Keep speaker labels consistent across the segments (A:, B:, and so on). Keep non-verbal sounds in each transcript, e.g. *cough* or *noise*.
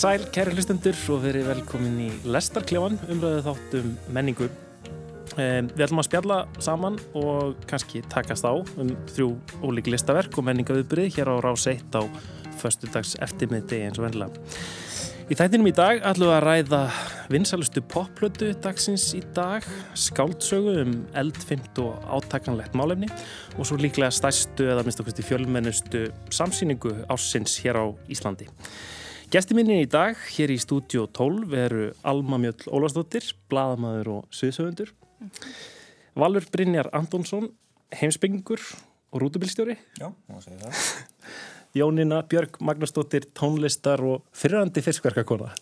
A: sæl, kæri hlustendur og verið velkomin í Lestarkljáan, umræðu þáttum menningu. Um, við ætlum að spjalla saman og kannski takast á um þrjú ólík listaverk og menningaviðbrið hér á rás 1 á förstudags eftirmiðdegi eins og vennilega. Í þættinum í dag ætlum við að ræða vinsalustu popplötu dagsins í dag, skáldsögu um eldfimt og átakanlegt málefni og svo líklega stærstu eða minnst okkur fjölmennustu samsýningu ársins hér á Íslandi. Gæsti minni í dag, hér í stúdíu 12, veru Alma Mjöll Ólarsdóttir, bladamæður og suðsöfundur. Valur Brynjar Antonsson, heimsbyggingur og rútubilstjóri.
B: Já, má segja það. *laughs*
A: Jónina Björg Magnúsdóttir, tónlistar og fyrrandi fiskverkakona.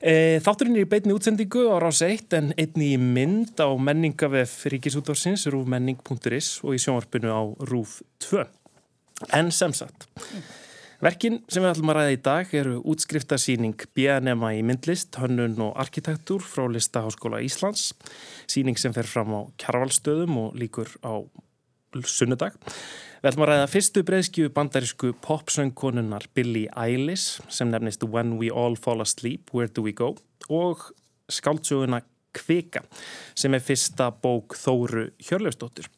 A: E, þátturinn er í beitni útsendingu á rás 1 en einni í mynd á menningavef Ríkisútvarsins, rúfmenning.is og í sjónvarpinu á rúf 2. En sem sagt... Verkin sem við ætlum að ræða í dag eru útskriftarsýning BNM í myndlist, hönnun og arkitektúr frá Listaháskóla Íslands, síning sem fer fram á kjarvalstöðum og líkur á sunnudag. Við ætlum að ræða fyrstu breyðskju bandarísku popsöngkonunnar Billie Eilish sem nefnist When We All Fall Asleep, Where Do We Go og skáldsöguna Kvika sem er fyrsta bók Þóru Hjörleustóttur.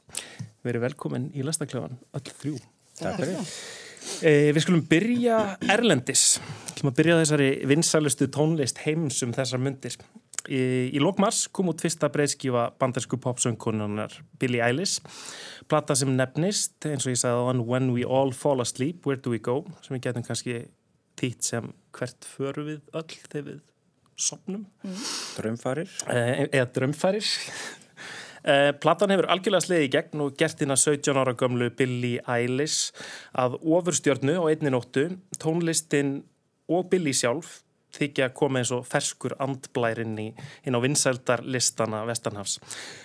A: Við erum velkomin í Listakljóðan öll þrjú.
B: Takk fyrir.
A: Eh, við skulum byrja Erlendis. Við skulum byrja þessari vinsalustu tónlist heims um þessar myndir. Í, í lókmars kom út fyrsta breyðskífa bandarsku popsöngkonunar Billie Eilish. Plata sem nefnist, eins og ég sagði á hann, When We All Fall Asleep, Where Do We Go? Sem við getum kannski týtt sem hvert föru við öll þegar við sopnum.
B: Mm. Drömfarir.
A: Eh, eða drömfarir. Uh, platan hefur algjörlega sleiði í gegn og gert hérna 17 ára gömlu Billie Eilish að ofurstjörnu á einni nóttu, tónlistin og Billie sjálf þykja að koma eins og ferskur andblærinn í hinn á vinsældarlistana Vestanhafs.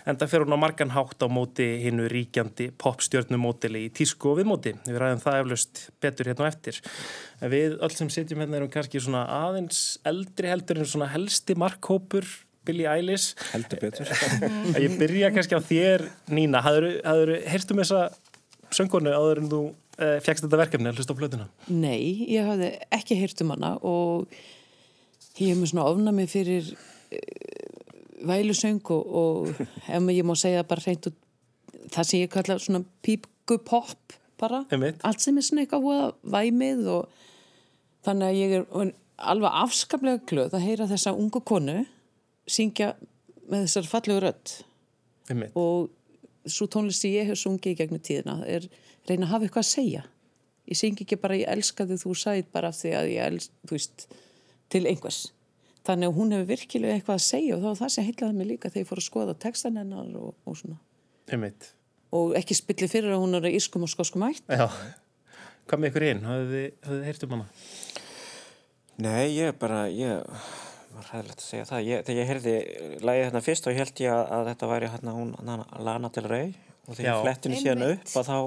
A: En það fer hún á margan hátt á móti hinnu ríkjandi popstjörnumótili í tísku og viðmóti. Við ræðum það eflaust betur hérna og eftir. En við öll sem sitjum hérna erum kannski svona aðeins eldri heldur en svona helsti markhópur Billie Eilish.
B: Heldur betur. *laughs*
A: Ég byrja kannski á þér Nína, hafður heyrst um þessa söngkonu áður en þú eh, fegst þetta verkefni að hlusta á blöðuna?
C: Nei, ég hafði ekki heyrt um hana og ég hef með svona ofnami fyrir uh, vælusöng og, og ef ég má segja bara hreint og það sem ég kalla svona pípgupopp bara,
A: Einmitt.
C: allt sem er svona eitthvað væmið og þannig að ég er alveg afskaplega glöð að heyra þessa ungu konu syngja með þessar fallegu rödd
A: Einmitt.
C: og svo tónlist sem ég hef sungið í gegnum tíðina er reyna að hafa eitthvað að segja ég syngi ekki bara ég elska þig þú sæð bara af því að ég elsk þú veist, til einhvers þannig að hún hefur virkilega eitthvað að segja og þá var það sem heitlaði mig líka þegar ég fór að skoða textan hennar og, og svona
A: Einmitt.
C: og ekki spilli fyrir að hún er ískum og skoskum ætt
A: Já, hvað með ykkur inn? Hafðu þið, þið heyrt um hana?
B: Nei, ég bara, ég var hæðilegt að segja það. Ég, þegar ég heyrði lægið hérna fyrst og held ég að, að þetta væri hérna hún Lana Del Rey. Og þegar ég flettinu síðan upp að þá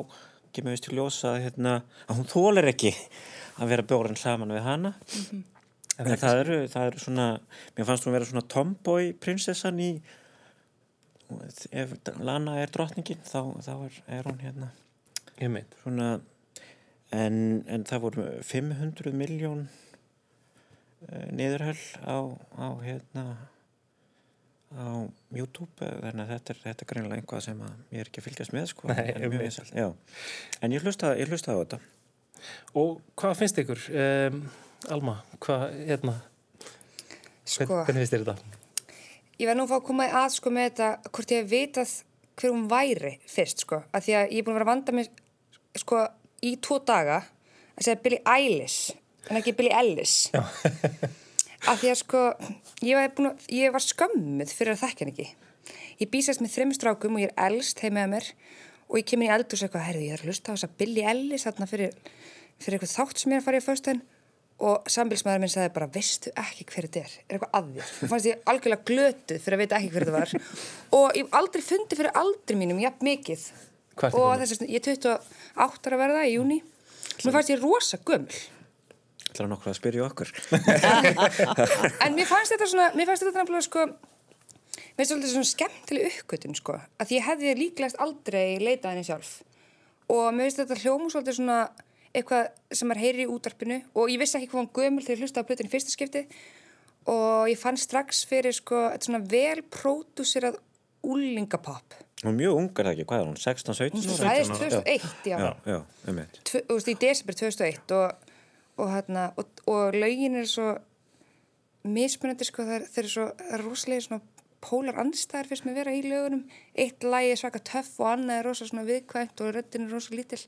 B: kemur við til ljósa að, hérna, að hún þólir ekki að vera bjórn saman við hana. Mm -hmm. en það eru, það eru svona mér fannst hún vera svona tomboy prinsessan í ef Lana er drottningin þá, þá er, er hún hérna. Svona en, en það voru 500 miljón niðurhöll á, á hérna á YouTube þannig að þetta er, þetta er greinilega einhvað sem ég er ekki að fylgjast með sko,
A: Nei,
B: en, ég en ég hlusta, ég hlusta á þetta
A: Og hvað finnst ykkur? Um, Alma, hvað, hérna
D: sko,
A: hvernig finnst þér þetta?
D: Ég var nú að fá að koma að sko með þetta hvort ég hef vitað hver hún væri fyrst sko, af því að ég er búin að vera að vanda mig sko í tvo daga að segja Billie Eilish en ekki Billie Ellis *laughs* af því að sko ég var, búin, ég var skömmuð fyrir að þekka henni ekki. Ég býsast með þreim strákum og ég er elst heim með mér og ég kemur í eldur og segja eitthvað, herðu ég er að hlusta á þess að Billie Ellis þarna fyrir, fyrir eitthvað þátt sem ég er að fara í fyrstun og sambilsmaður minn sagði bara, veistu ekki hver þetta er? Er eitthvað að þér, þú fannst ég algjörlega glötuð fyrir að veita ekki hver þetta var. Og ég aldrei fundi fyrir aldri mínum jafn mikið. Og þess að ég er 28 ára verða í júni mér fannst ég rosa gömul
B: Það er nokkur að spyrja okkur
D: En mér fannst þetta svona mér fannst þetta náttúrulega sko mér finnst þetta svona skemmtileg uppgötun sko að ég hefði líklegast aldrei leitað henni sjálf og mér finnst þetta hljómu svolítið svona eitthvað sem maður heyrir í útvarpinu og ég vissi ekki hvað hann gömul þegar ég hlustaði á plötinu fyrsta skipti og ég fann strax fyrir sko þetta svona vel pródúsirað úlingapopp
B: Hún er mjög ungar það ekki, hvað er hún? 16-17?
D: Hún fæðist 2001, já.
B: Já, já, um.
D: Þú veist, í desember 2001 og, og, hérna, og, og lögin er svo mismunandi, sko, það er, er svo er rosalega svona pólar andstæðar fyrst með vera í lögunum. Eitt lagi er svaka töff og annað er rosalega svona viðkvæmt og röddin er rosalega lítill.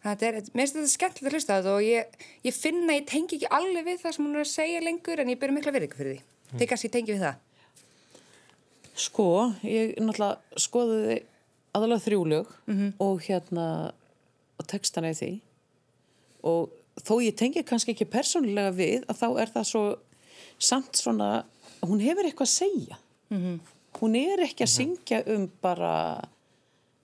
D: Það er, mér finnst þetta skemmtilegt að hlusta þetta og ég, ég finna, ég tengi ekki alveg við það sem hún er að segja lengur en ég byrju mikla virðingu fyrir því. Mm. Þegar kannski tengi við það.
C: Sko, ég náttúrulega skoðuði aðalega þrjúlög mm -hmm. og hérna og textana í því og þó ég tengi kannski ekki persónulega við að þá er það svo samt svona, hún hefur eitthvað að segja mm -hmm. hún er ekki að syngja um bara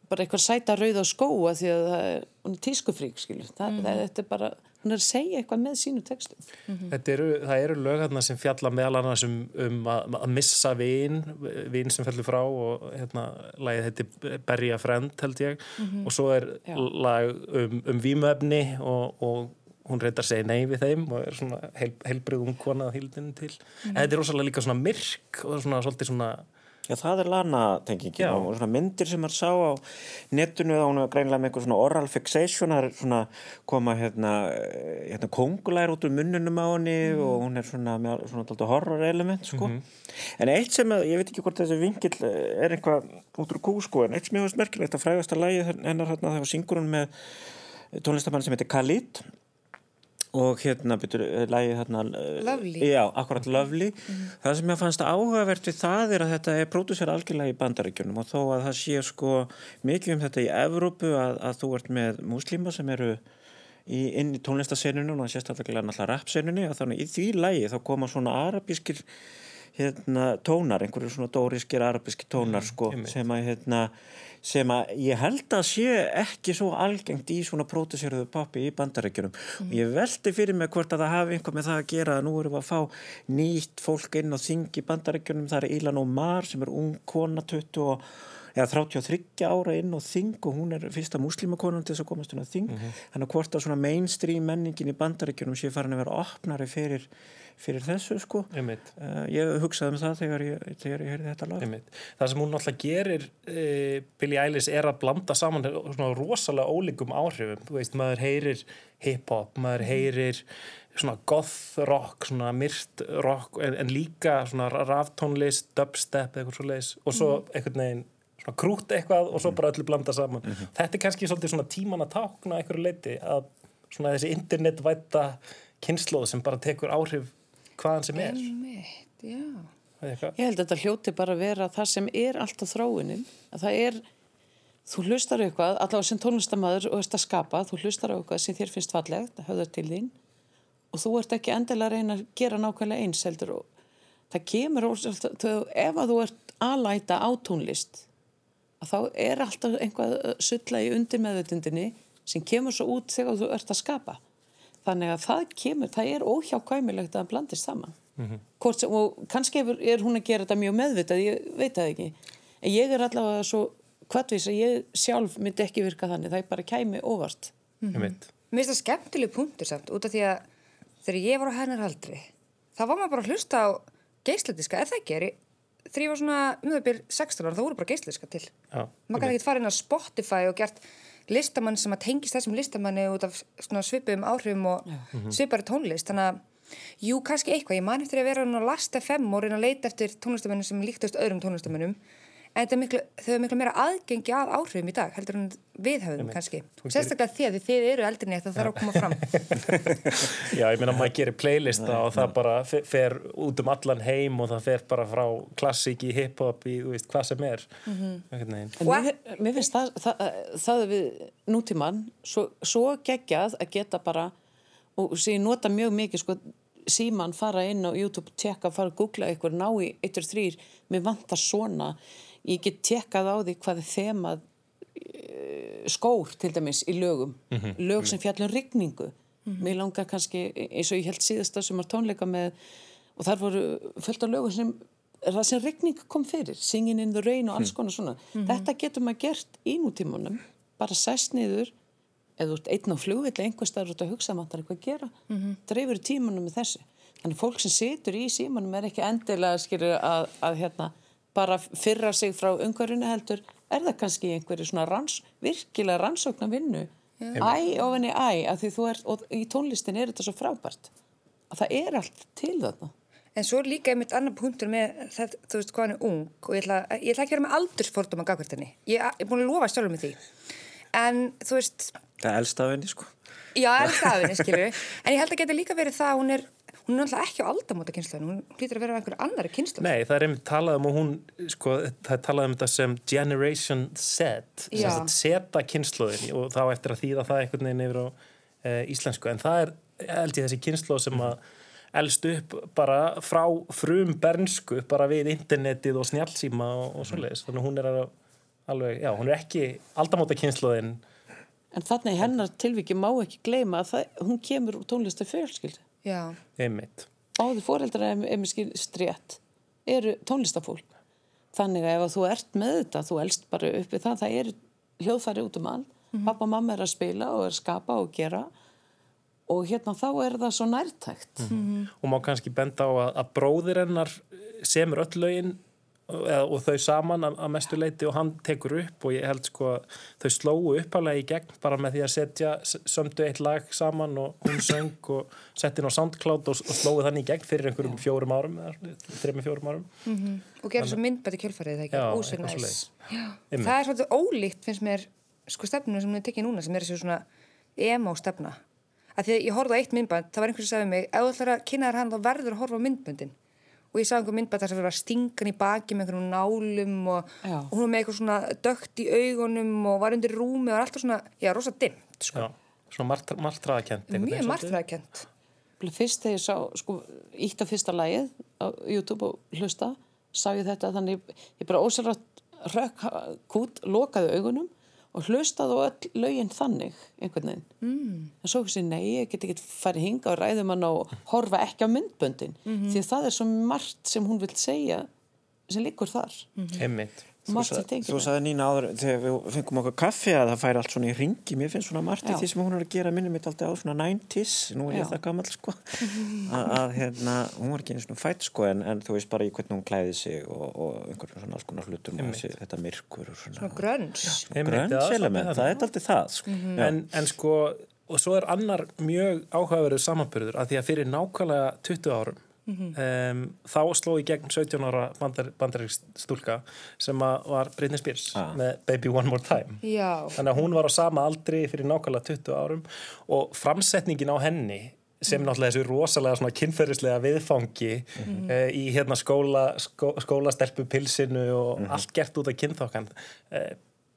C: bara eitthvað sæta rauð á skóa því að það er, hún er tískufrík skilur, það, mm -hmm. það, þetta er bara hún er að segja eitthvað með sínu textum
A: mm -hmm. eru, Það eru lögarna sem fjalla meðal annars um, um að, að missa vin vin sem fellur frá og hérna, lagið heiti Berja Frend held ég mm -hmm. og svo er Já. lag um, um výmöfni og, og hún reyndar að segja nei við þeim og er svona heil, heilbrið um konað hildinu til en mhm. þetta er rosalega líka svona myrk og svona svolítið svona
B: Já, það er lana-tengingin og svona myndir sem maður sá á netinu og hún er greinlega með eitthvað svona oral fixation það er svona koma hérna, eh, hérna kongulær út úr munnunum á henni mm. og hún er svona með svona horror element sko. Mm -hmm. en eitt sem, ég veit ekki hvort þessi vingil eh, er eitthvað út úr kú sko en eitt sem ég veist merkilegt að frægast að lægi hennar hérna þegar syngur hún með tónlistamann sem heitir Khalid og hérna byrju eh, lægið hérna
D: eh, Lovely.
B: já, akkurat Lovely. Mm. það sem ég fannst áhugavert við það er að þetta er pródúsera algjörlega í bandaríkjunum og þó að það sé sko mikið um þetta í Evrópu að, að þú ert með múslíma sem eru í, inn í tónlistasennunum og sérstaklega náttúrulega rapsennunni að þannig í því lægi þá koma svona arabískir hérna tónar, einhverju svona dóriskir arabíski tónar mm, sko sem að hérna sem að ég held að sé ekki svo algengt í svona pródusýrðu pappi í bandarækjunum mm. og ég veldi fyrir mig hvort að það hafi einhver með það að gera að nú erum við að fá nýtt fólk inn á þing í bandarækjunum, það er Ílan Omar sem er ung kona 20 og eða 33 ára inn og þing og hún er fyrsta muslimakonan til þess að komast inn á þing, mm -hmm. þannig að hvort að svona mainstream menningin í bandarækjunum sé farin að vera opnari fyrir fyrir þessu sko uh, ég hugsaði um það þegar ég, þegar ég heyrði þetta lag
A: Einmitt. það sem hún náttúrulega gerir uh, Billie Eilish er að blanda saman svona rosalega ólíkum áhrifum þú veist, maður heyrir hip-hop maður mhm. heyrir svona goth rock, svona myrt rock en, en líka svona raftónlist dubstep eitthvað svo leiðis og svo mm. veginn svona krút eitthvað og svo mhm. bara öllu blanda saman. Mm -hmm. þetta er kannski svolítið svona tíman að tákna einhverju leiti að svona þessi internetvæta kynnslóð sem bara tekur áhrif hvaðan sem er.
D: Einmitt,
C: Ég held að þetta hljóti bara að vera það sem er alltaf þróunin. Að það er, þú hlustar eitthvað allavega sem tónlistamæður og ert að skapa þú hlustar eitthvað sem þér finnst fallegt höfðar til þín og þú ert ekki endilega að reyna að gera nákvæmlega eins heldur og það kemur ef að þú ert aðlæta á tónlist að þá er alltaf einhvað sulla í undir meðutundinni sem kemur svo út þegar þú ert að skapa. Þannig að það kemur, það er óhjákvæmilegt að það blandist saman. Mm -hmm. Hvort, og kannski er hún að gera þetta mjög meðvitað, ég veit það ekki. En ég er allavega svo hvaðvís að ég sjálf myndi ekki virka þannig það er bara kæmi óvart.
A: Mm -hmm.
D: Mér finnst það skemmtileg punktur samt út af því að þegar ég var á hennar aldri þá var maður bara að hlusta á geisletiska, ef það gerir ég var svona, um það byrj 16 ára, þá voru bara geisletiska til. Maður kann ekki fara inn á Spotify og gert listamann sem að tengist þessum listamanni út af svipum áhrifum og -hmm. svipari tónlist. Þannig að, jú, kannski eitthvað. Ég man eftir að vera á Last FM og reyna að leita eftir tónlistamennum sem líktast öðrum tónlistamennum en miklu, þau er miklu meira aðgengi að áhrifum í dag heldur en við höfum kannski. Sérstaklega því að þið eru eldrinni það þarf að koma fram. *laughs*
A: Já, ég meina að maður gerir playlista og það bara fer út um allan heim og það fer bara frá klassík í hip-hop í veist, hvað sem er. Mm -hmm.
C: mér, mér finnst það, það, það við nútíman svo, svo geggjað að geta bara og sem ég nota mjög mikið sko síman fara inn á YouTube, tjekka, fara að googla eitthvað, ná í 1-3 mér vantar svona ég get tekkað á því hvað er þemað eh, skór til dæmis í lögum mm -hmm. lög sem fjallum rigningu mm -hmm. mér langar kannski eins og ég held síðast að sem var tónleika með og þar voru fullt af lögum sem það sem rigning kom fyrir Singin in the rain og alls mhm. konar svona mm -hmm. þetta getur maður gert í nútímanum bara sest niður eða þú ert einn á flugvill einhver staður út að hugsa maður eitthvað að gera mm -hmm. dreifur tímanum með þessu þannig fólk sem situr í símanum er ekki endilega skilur að, að hérna bara fyrra sig frá umhverjunu heldur er það kannski einhverju svona ranns, virkilega rannsóknar vinnu æ ofinni æ að því þú er og í tónlistin er þetta svo frábært að það er allt til þarna
D: En svo líka einmitt annar punktur með það, þú veist, hvað hann er ung og ég ætla, ég ætla ekki að vera með aldursfordum að gagvertinni. Ég er búin að lofa sjálfur með því. En þú veist...
B: Það er elstafinni, sko.
D: Já, elstafinni, skilju. En ég held að geta líka verið það að hún er, hún er náttúrulega ekki á aldamóta kynsluðinu, hún hlýtur að vera á einhverju annari kynsluð.
A: Nei, það er einmitt talað um og hún, sko, það er talað um þetta sem Generation Z, seta kynsluðin og þá eftir að þýða það einhvern veginn yfir á e, íslensku. En það er, held ég, þessi kynsluð sem að elst upp bara frá frum bernsku bara við internetið og snjálfsíma og, og svoleiðis, þannig hún er alveg, já, hún er ekki aldamóta kynsluðin
C: En þannig hennar tilviki má ekki gleyma að það, hún kemur úr tónlistu fjölskyld
D: Já
A: Einmitt.
C: Báði fóreldrar ef mér strétt. Eru tónlistafólk? Þannig að ef þú ert með þetta þú elst bara uppi það, það er hljóðfæri út um all, mm -hmm. pappa og mamma er að spila og er að skapa og gera. Og hérna þá er það svo nærtækt.
A: Mm -hmm. og má kannski benda á að, að bróðir hennar semur öll lögin og, þau saman að, að mestu leiti og hann tekur upp og ég held sko að þau slóu uppalega í gegn bara með því að setja sömdu eitt lag saman og hún söng og setti inn á SoundCloud og, og slóu þannig í gegn fyrir einhverjum fjórum árum þrejum fjórum árum.
D: Mm -hmm. og gera svo myndbæti kjölfarið þegar það er svolítið ólíkt finnst mér sko stefnum sem við tekjum núna sem er þessu svona emo stefna að því að ég horfði á eitt myndband, það var einhvers sem sagði mig ef þú ætlar að kynna þér hann þá verður að horfa á myndbandin og ég sá einhver myndband þar sem verður að stinga hann í baki með einhvern nálum og, og hún var með eitthvað svona dögt í augunum og var undir rúmi og var alltaf svona, já, rosa dimmt sko.
A: Já, svona martraðakent
D: Mjög martraðakent
C: Fyrst þegar ég sá, sko, ítt af fyrsta lægið á YouTube og hlusta sá ég þetta, þannig ég bara ósælrætt rökk kút, lokaði augunum og hlustaði á öll lögin þannig einhvern veginn mm. en svo ekki nei, ég get ekki farið hinga og ræðum hann og horfa ekki á myndböndin mm -hmm. því það er svo margt sem hún vil segja sem likur þar
A: mm -hmm.
B: Þú sagði Nína áður þegar við fengum okkur kaffi að það færi allt svona í ringi mér finnst svona margt í því sem hún er að gera. Minnum mitt alltaf á svona 90's nú er ég það gammal sko. *laughs* Að hérna, hún var ekki eins og fætt sko en, en þú veist bara í hvernig hún klæði sig og, og einhverjum svona alls konar hlutur þetta myrkur og
D: svona, svona grönns.
B: Grönns element, það er alltaf það sko.
A: mm -hmm. en, en sko og svo er annar mjög áhugaverður samanbyrður að því að fyrir nákvæmlega 20 árum Mm -hmm. um, þá sló í gegn 17 ára bandar, bandaríkst stúlka sem var Britney Spears ah. með Baby One More Time
D: Já.
A: þannig að hún var á sama aldri fyrir nákvæmlega 20 árum og framsetningin á henni sem mm. náttúrulega þessu rosalega kynferðislega viðfangi mm -hmm. uh, í hérna skóla skó, skólastelpupilsinu og mm -hmm. allt gert út af kynþokkan uh,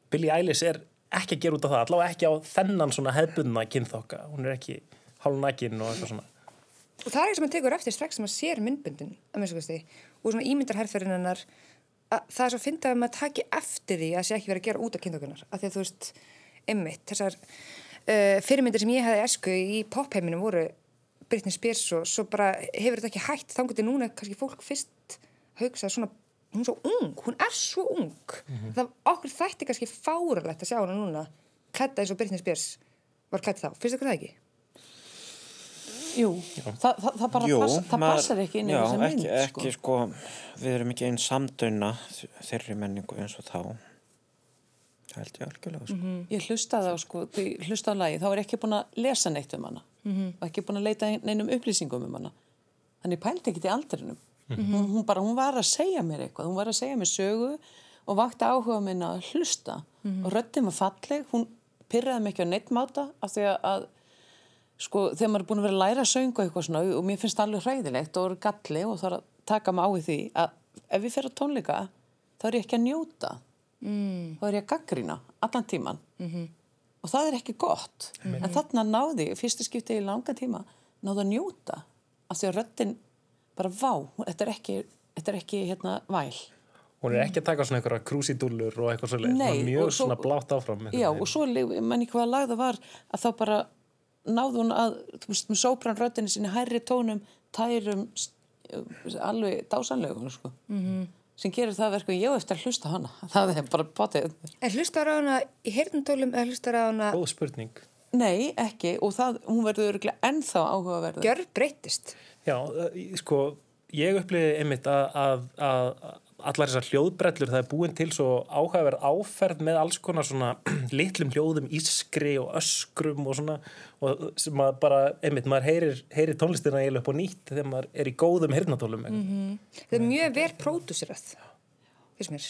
A: Billie Eilish er ekki að gera út af það allavega ekki á þennan svona hefbunna kynþokka hún er ekki hálfnækin og eitthvað svona
D: og það er eitthvað sem maður tekur eftir strax sem maður sér myndbundin og svona ímyndarherferðinarnar það er svo að finna að maður taki eftir því að það sé ekki verið að gera út af kynþokkunar af því að þú veist, ymmit þessar uh, fyrirmyndir sem ég hefði esku í popheiminum voru Britney Spears og svo bara hefur þetta ekki hægt þá getur núna kannski fólk fyrst haugsað svona, hún er svo ung hún er svo ung mm -hmm. það okkur þætti kannski fáralegt að sjá hana núna klætta eins og Britney Spears var klætt þá, finnst það ekki?
C: Jú, Þa, það, það bara
B: Jú,
C: pass, það
B: maður,
C: passar ekki inn í þessi mynd
B: ekki, ekki, sko. sko, við erum ekki einn samdöina þeirri menningu eins og þá það held ég algjörlega sko. mm
C: -hmm. ég hlustaði á sko, hlustaði á lagi þá er ekki búin að lesa neitt um hana mm -hmm. og ekki búin að leita neinum upplýsingum um hana þannig pælti ekki til aldrinum mm -hmm. hún, hún, bara, hún var að segja mér eitthvað hún var að segja mér sögu og vakti áhuga minna að hlusta mhm. og röttið maður falleg hún pyrraði mig ekki á neittmáta af því að sko þegar maður er búin að vera að læra að söngu eitthvað svona og mér finnst það alveg hræðilegt og er galli og þarf að taka mig á í því að ef ég fer á tónleika þá er ég ekki að njóta mm. þá er ég að gaggrýna allan tíman mm -hmm. og það er ekki gott mm -hmm. en þarna náði, fyrstu skipti í langa tíma náðu að njóta af því að röttin bara vá þetta er ekki, þetta er ekki hérna væl
A: Hún er ekki að taka svona einhverja krúsidúllur og eitthvað svolítið, mjög svo, svona blátt áfram
C: Já og svo mann náðu hún að, þú veist, með sópranröttinni sinni hærri tónum, tærum alveg dásanlegum, sko. Mm -hmm. sem gerir það verku ég eftir að hlusta hana. *laughs* Það er bara bátið
D: En hlustar á hana í heyrnumtólum eða hlustar á hana
A: Góð spurning.
C: Nei, ekki. Og það, hún verður ennþá áhugaverður.
D: Gjör breytist
A: Já, eh, sko, ég upplifi einmitt að, að, að allar þessar hljóðbrellur, það er búin til svo áhugaverð áferð með alls konar svona *clears throat* litlum hljóðum, ískri og öskrum og svona og sem maður bara, einmitt, maður heyrir, heyrir tónlistina eiginlega upp á nýtt þegar maður er í góðum heyrnatólum. Mm -hmm.
D: það er mjög vel pródúsirað fyrst mér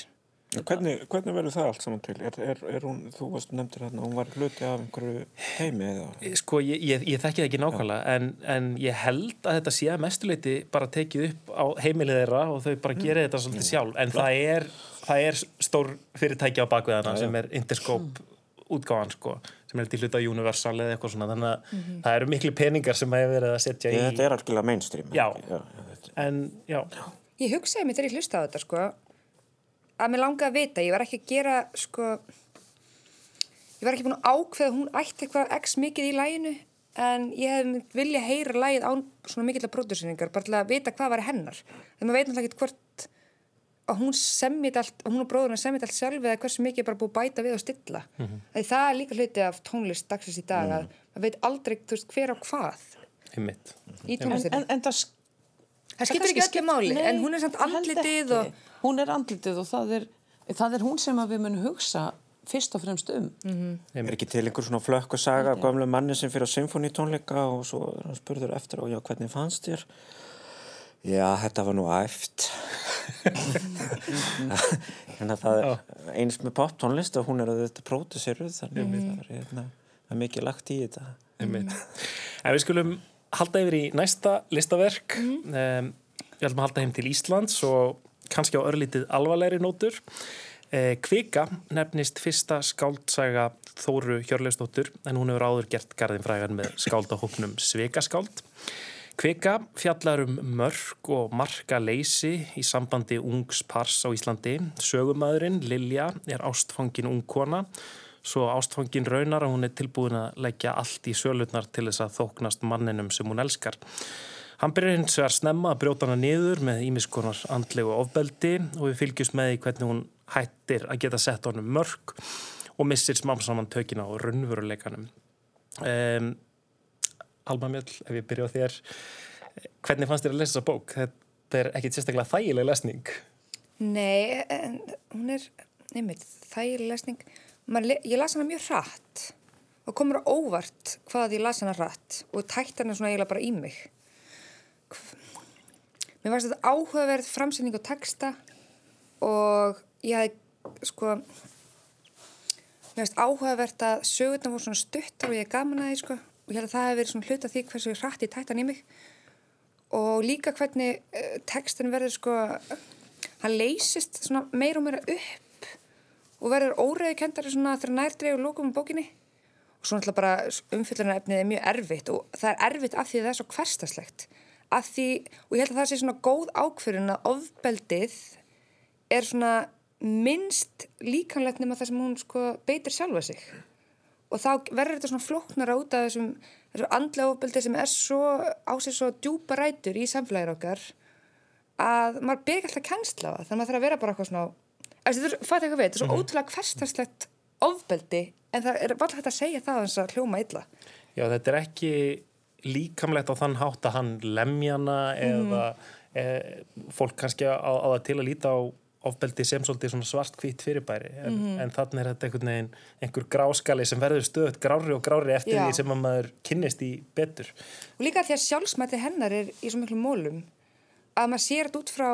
B: Hvernig, hvernig verður það allt saman til? Er, er, er hún, þú varst nefndir hérna, hún var hluti af einhverju heimi eða?
A: Sko, ég, ég, ég þekki það ekki nákvæmlega en, en ég held að þetta sé að mestuleiti bara tekið upp á heimilið þeirra og þau bara gerir þetta svolítið sjálf. En það er, það er stór fyrirtæki á bakveðana sem er Interscope útgáðan sko sem er til hluta Universal eða eitthvað svona. Þannig að það eru miklu peningar sem hefur verið að setja í
B: Þetta er algjörlega mainstream.
A: Já.
B: já, já
A: en já,
D: Ég hugsaði mér þegar ég hlusta á þetta sko að mér langaði að vita, ég var ekki að gera sko ég var ekki búin að ákveða hún ætti eitthvað x mikið í læginu en ég hef vilja heyra lægið án svona mikill að pródúseringar bara til að vita hvað var hennar. Þegar maður veit náttúrulega ekki hvort að hún semmit allt, að hún og bróðurinn semmit allt sjálf eða hversu mikið er bara búið bæta við og stilla. Mm -hmm. það er líka hluti af tónlist dagsins í dag að maður veit aldrei veist, hver á hvað
A: einmitt.
D: í
C: en,
D: tónlistinni.
C: en, en það
D: það skiptir ekki öllu máli
C: Nei,
D: en hún er samt andlitið
C: ekki.
D: og
C: hún er andlitið og það er, það er hún sem að við munum hugsa fyrst og fremst um.
B: Er ekki til einhver svona flökk og saga af gamlu manni sem fyrir á symfónitónleika og svo hann spurður eftir og já, hvernig fannst þér? Já, þetta var nú æft. Þannig *laughs* að það er eins með poptónlist og hún er að þetta pródusseruð þannig að það er, hérna, það er mikið lagt í þetta.
A: einmitt. En við skulum halda yfir í næsta listaverk. Um, við ætlum að halda heim til Íslands og kannski á örlítið alvarlegri nótur eh, Kvika nefnist fyrsta skáldsaga Þóru Hjörleusdóttur en hún hefur áður gert garðin frægan með skáldahóknum Sveikaskáld Kvika fjallar um mörg og marka leysi í sambandi ungs pars á Íslandi. Sögumæðurinn, Lilja, er ástfangin ung kona, svo ástfangin raunar að hún er tilbúin að leggja allt í sölutnar til þess að þóknast manninum sem hún elskar. Hann byrjar hins vegar snemma að brjóta hana niður með ímiskonar andlegu ofbeldi og við fylgjumst með því hvernig hún hættir að geta sett honum mörg og missir smám saman tökina á raunveruleikanum. Um, Alma Mjöll, ef ég byrja á þér hvernig fannst þér að lesa þessa bók? Þetta er ekkit sérstaklega þægileg lesning
D: Nei, en hún er, nefnir, þægileg lesning. Le- ég las hana mjög hratt og komur á óvart hvað ég las hana hratt og tætt hana svona eiginlega bara í mig. Mér fannst þetta áhugaverð framsynning og texta og ég hafði, sko, mér fannst áhugavert að sögurnar voru svona stuttar og ég er gaman að því, sko, og ég held að það hefði verið svona hluta því hversu hratt ég tætt hann í mig. Og líka hvernig uh, textin verður sko hann leysist svona meira og meira upp og verður óreiðkendari svona þegar nærdreið og lókum um bókinni. Og svo náttúrulega bara umfyllunar efnið er mjög erfitt og það er erfitt af því að það er svo hverstaslegt af því, og ég held að það sé svona góð ákfyrin að ofbeldið er svona minnst líkanlegt nema það sem hún sko beitir sjálfa sig. Og þá verður þetta svona flóknara út af þessum, þessum andlega ofbeldi sem er svo á sig svo djúpa rætur í samfélagir okkar að maður byrja alltaf kennsla á það. Þannig að maður þarf að vera bara eitthvað svona þetta er, fattu eitthvað veit, þetta er svo ótrúlega hverstarslegt ofbeldi en það er bara hægt að segja það eins að hljóma illa.
A: Já, þetta er ekki líkamlegt á þann hátt að hann lemjana eða e, fólk kannski á, á það til að líta á ofbeldi sem svolítið svart hvitt fyrirbæri en, en þannig er þetta einhvern veginn einhver gráskali sem verður stöðut grári og grári eftir
D: Já.
A: því sem að maður kynnist í betur
D: og líka því að sjálfsmætti hennar er í svo miklu mólum að maður sér þetta út frá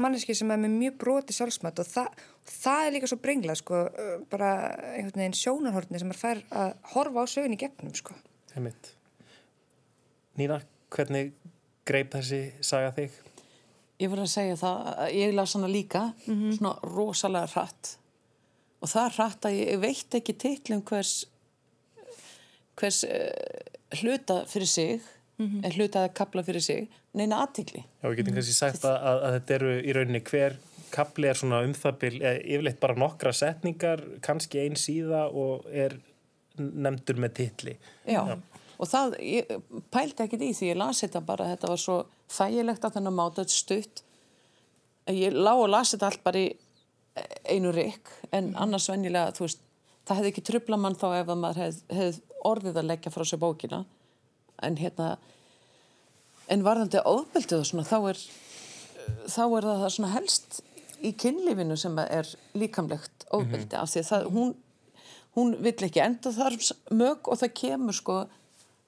D: manneski sem er með mjög broti sjálfsmætt og það, það er líka svo brengla sko, bara einhvern veginn sjónarhortni sem maður fær að horfa á sögun í gegnum sko.
A: Einmitt. Nína, hvernig greip þessi saga þig?
C: Ég voru að segja það, að ég las hana líka svona rosalega hratt og það er hratt að ég veit ekki titlum hvers hvers uh, hluta fyrir sig en hluta að kapla fyrir sig neina aðtikli.
A: Já, við getum kannski sagt að, að, að þetta eru í rauninni hver kapli er svona um það bil, eða yfirleitt bara nokkra setningar, kannski ein síða og er nefndur með titli.
C: Já. Og það, ég pældi ekkit í því, ég las þetta bara, þetta var svo þægilegt að þennan máta stutt. Ég lág og lasi þetta allt bara í einu rikk en annars vennilega, þú veist, það hefði ekki trubla mann þá ef maður hefði hef orðið að leggja frá sér bókina. En hérna en varðandi ofbeldið og svona þá er þá er það svona helst í kynlífinu sem er líkamlegt ofbeldi mm -hmm. af því að það, hún hún vill ekki enda þar mög og það kemur sko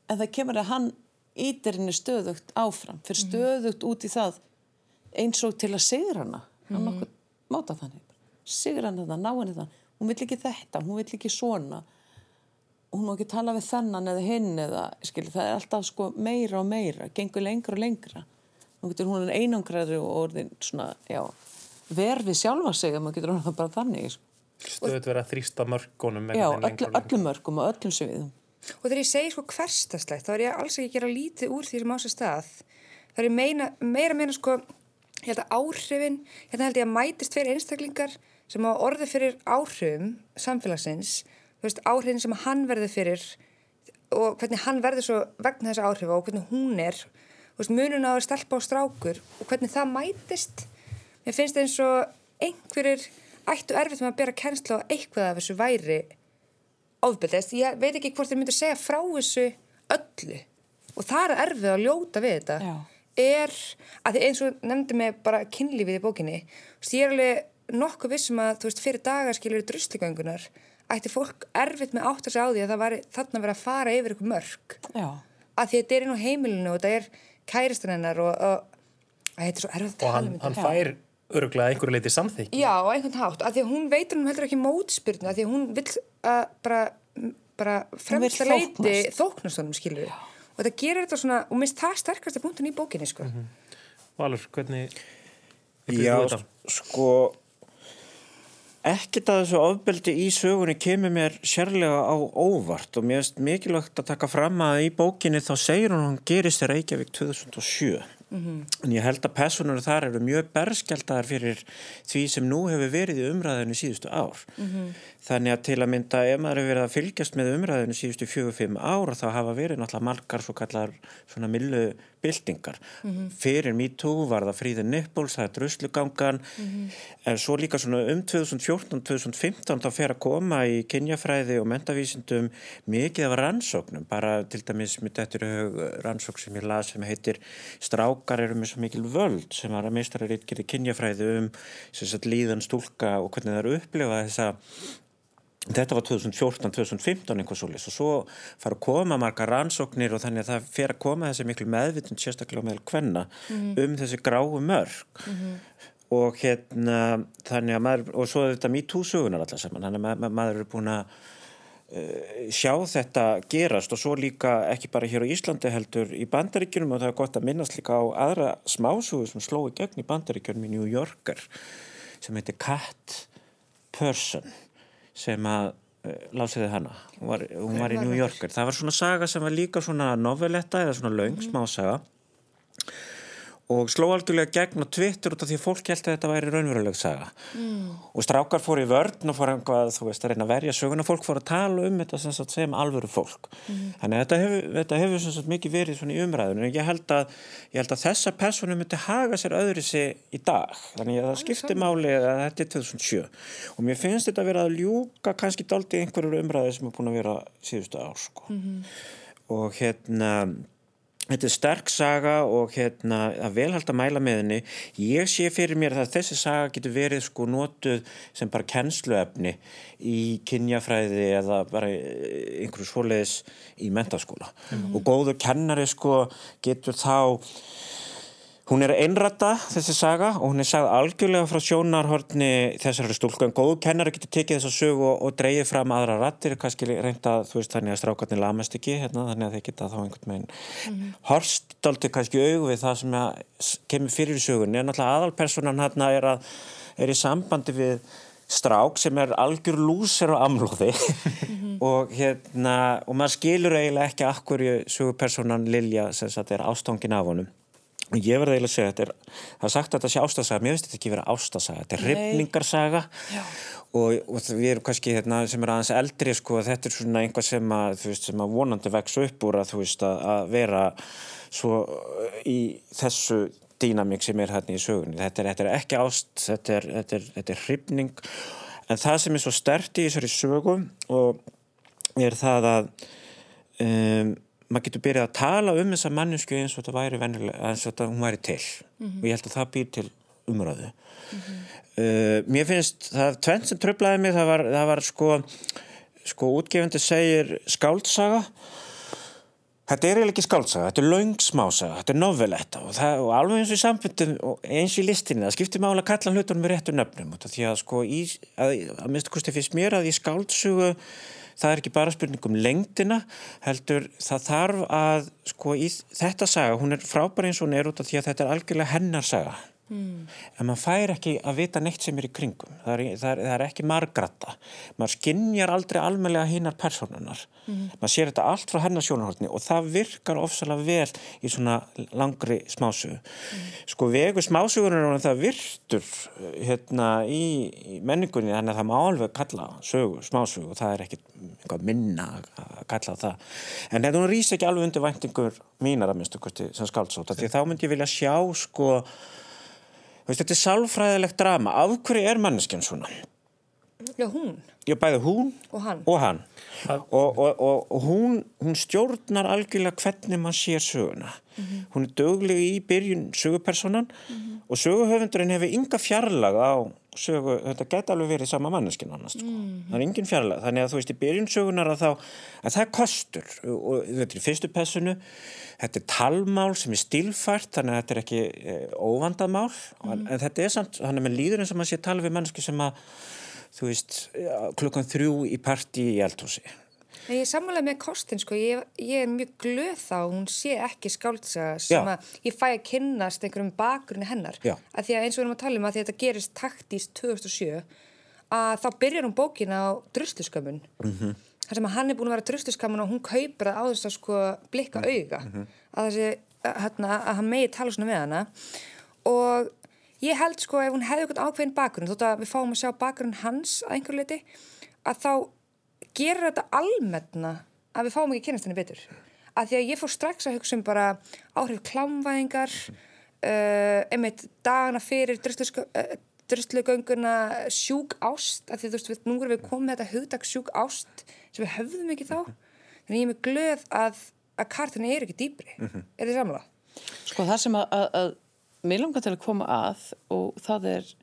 C: en það kemur að hann ítir henni stöðugt áfram fyrir mhm. stöðugt út í það eins og til að sigra hana. Hann mm. okkur máta þannig. Sigur hann þetta, ná henni það hún vill ekki þetta, hún vill ekki svona. Hún má ekki tala við þennan eða hinn eða, skilji, það er alltaf sko meira og meira, gengur lengra og lengra. Hún getur hún er einangræður og orðin svona, já verfið sjálfa sig að maður getur hún það bara þannig sko.
A: Stöðut verið að þrýsta mörgunum
C: Já, öllu, öllum mörgum og öllum sviðum
D: Og þegar ég segi sko hverstaslegt þá er ég alls ekki að gera lítið úr því sem á sér stað. Þá er ég meina, meira meina sko ég held að áhrifin, hérna held ég að mætist fyrir einstaklingar sem á orði fyrir áhrifum samfélagsins, þú veist, áhrifin sem hann verður fyrir og hvernig hann verður svo vegna þessa áhrif og hvernig hún er, þú veist, mununa á að stelpa á strákur og hvernig það mætist. Mér finnst það eins og einhverjir ættu erfitt með að bera kennsla á eitthvað af þessu væri ofbeldist, ég veit ekki hvort þér myndir segja frá þessu öllu. Og það er erfið að ljóta við þetta. Já. er, að því eins og nefndi mig bara kynlífið í bókinni, ég er alveg nokkuð vissum að þú veist fyrir dagarskilir drusligöngunar ætti fólk erfitt með átt að segja á því að það var þarna verið að fara yfir ykkur mörg Já. að því að þetta er inn á heimilinu og þetta er kæristan hennar og, og er
A: að tala um þetta. og hann fær öruglega einhverju leiti samþykki.
D: Já, á einhvern hátt, að því að hún veitur hún heldur ekki mótspyrnu, að því að hún vil að bara, bara fremsta leiti þóknast. honum, skilju og þetta gerir þetta svona, og minnst það sterkast er punktun í bókinni, sko. Mm -hmm.
A: Valur, hvernig
B: Já, sko Ekkert að þessu ofbeldi í sögunni kemur mér sérlega á óvart og mér finnst mikilvægt að taka fram að í bókinni þá segir hún hún gerist í Reykjavík 2007 mm -hmm. en ég held að personur þar eru mjög berskjaldar fyrir því sem nú hefur verið í umræðinu síðustu ár mm -hmm. þannig að til að mynda ef maður hefur verið að fylgjast með umræðinu síðustu fjögur-fimm ára þá hafa verið náttúrulega margar svo kallar svona millu bildingar mm -hmm. fyrir MeToo var það fríðin Nipples, það er druslugangan en svo líka svona um 2014-2015 þá fer að koma í kynjafræði og mentavísindum mikið af rannsóknum bara til dæmis mitt eftir rannsók sem ég las sem heitir Strák strákar eru með svo mikil völd sem var að meistara reytkeri kynjafræði um sagt, líðan stúlka og hvernig það eru upplifað þess að Þetta var 2014-2015 einhvers og svo fara að koma marga rannsóknir og þannig að það fer að koma þessi miklu meðvitund sérstaklega meðal hvenna mm -hmm. um þessi gráu mörg mm -hmm. og hérna þannig að maður, og svo er þetta MeToo-sögunar alltaf saman, þannig að maður, maður er búin að Eh, sjá þetta gerast. Og svo líka ekki bara hér á Íslandi heldur í bandaríkjunum og það er gott að minnast líka á aðra smásúðu sem slói gegn í bandaríkjunum í New Yorker sem heitir Cat Person sem að uh, lásiði hana, hún var, hún var í New Yorker. Það var svona saga sem var líka svona noveletta eða svona laung mhm. smásaga og sló algjörlega gegn á Twitter út af því að fólk held að þetta væri raunveruleg saga mm. og strákar fór í vörn og fór einhvað, þú veist, að reyna að verja söguna fólk fór að tala um þetta sem, sem alvöru fólk mm. þannig að þetta hefur, þetta hefur sagt, mikið verið í umræðinu ég held að, ég held að þessa personu myndi haga sér öðru sig í dag þannig að það skipti máli að þetta er 2007 og mér finnst þetta að vera að ljúka kannski daldi einhverjur umræði sem er búin að vera síðustu ár sko. mm -hmm. og hérna Þetta er sterk saga og hérna að velhald að mæla með henni. Ég sé fyrir mér að þessi saga getur verið sko notuð sem bara kennsluefni í kynjafræði eða bara einhverju svoleiðis í mentaskóla. Mm -hmm. Og góður kennari sko getur þá Hún er einrætta þessi saga og hún er sagð algjörlega frá sjónarhortni þessari stúlku en góðu kennar getur tekið þessa sögu og, dreyið fram aðra rattir, kannski reynda þú veist þannig að strákarnir lamast ekki hérna, þannig að þeir geta þá einhvern veginn mm -hmm. horst aldrei kannski auðu við það sem kemur fyrir í sögunni en náttúrulega aðalpersonan hérna er, að, er í sambandi við strák sem er algjör lúsir og amlóði mm -hmm. *laughs* og hérna og maður skilur eiginlega ekki akkur sögupersonan Lilja sem þetta er ástofngin af honum Ég verði eiginlega að segja, er, það er sagt að þetta sé ástasaga, mér finnst þetta ekki vera ástasaga, þetta er ripningarsaga og, og við erum kannski hérna, sem er aðeins eldri sko, þetta er svona einhvað sem að, veist, sem að vonandi vex upp úr að, veist, að, að vera svo í þessu dýnamík sem er hérna í sögunni. Þetta er, þetta er ekki ást, þetta er, þetta er, þetta hrifning. En það sem er svo stert í þessari sögum og er það að um, maður getur byrjað að tala um þessa mannesku eins og þetta væri vennilega eins og þetta hún væri til mm -hmm. og ég held að það býr til umræðu mm -hmm. uh, mér finnst það tvenn sem tröflaði mig það var, það var sko sko útgefandi segir skáldsaga Þetta er eiginlega ekki skáltsaga, þetta er laungsmásaga, þetta er noveletta og, það, og alveg eins og í samfundum og eins og í listinni, það skiptir mála að kalla hlutunum með réttu nöfnum því að sko í, að, að minnstu kosti fyrst mér að í skáltsugu það er ekki bara spurning um lengdina heldur það þarf að sko í þetta saga, hún er frábær eins og hún er út af því að þetta er algjörlega hennar saga Mm. en maður fær ekki að vita neitt sem er í kringum það er, það er, það er ekki margrata maður skinnjar aldrei almeinlega hinnar personunar mm. maður sér þetta allt frá hennar sjónarhaldni og það virkar ofsalega vel í svona langri smásögu mm. sko vegu smásögunar er það virtur hérna í, menningunni þannig að það má alveg kalla sögu, smásögu og það er ekki minna að kalla það en þetta hún rýst ekki alveg undir væntingur mínar að minnstu sem skáldsóta því þá myndi ég vilja sjá sko þetta er sálfræðilegt drama. Af hverju er manneskjan svona?
D: Já, hún.
B: Já, bæði hún
D: og hann.
B: Og, hann. og, og, og hún, hún stjórnar algjörlega hvernig mann sér söguna. Mm -hmm. Hún er dögleg í byrjun sögupersonan mm -hmm. og söguhöfundurinn hefur ynga fjarlag á sögu, þetta geta alveg verið sama manneskinn annars, sko. mm -hmm. það er engin fjarlag þannig að þú veist, í byrjun sögunar að þá að það er kostur og þetta er í fyrstu pessunu þetta er talmál sem er stilfært þannig að þetta er ekki e, óvandamál mm. en, en þetta er samt, þannig að mann líður eins og mann sé að tala við mannesku sem að þú veist, klukkan þrjú í parti í eldhúsi
D: Ég er sammálega með Kostin sko, ég, ég er mjög glöð þá, hún sé ekki skáldsaga sem Já. að ég fæ að kynnast einhverjum bakgrunni hennar, Já. að því að eins og við erum að tala um að þetta gerist taktíst 2007 að þá byrjar hún bókina á drustuskömmun mm -hmm þar sem að hann er búin að vera tröstuskamun og hún kaupir það á þess að sko blikka mm. auga mm -hmm. að, þessi, hérna, að hann megi tala svona með hana og ég held sko ef hún hefði eitthvað ákveðin bakgrunn þótt að við fáum að sjá bakgrunn hans að einhver leiti að þá gerur þetta almenna að við fáum ekki kynast henni betur að því að ég fór strax að hugsa um bara áhrif klámvæðingar uh, einmitt dagana fyrir drustlugönguna sjúk ást að því þú veist, við, nú erum við komið með þetta hugdag sjúk ást sem við höfðum ekki þá þannig ég er með glöð að, að kartina er ekki dýbri -hmm. er þið samla?
C: Sko það sem að, að, að mér langar til að koma að og það er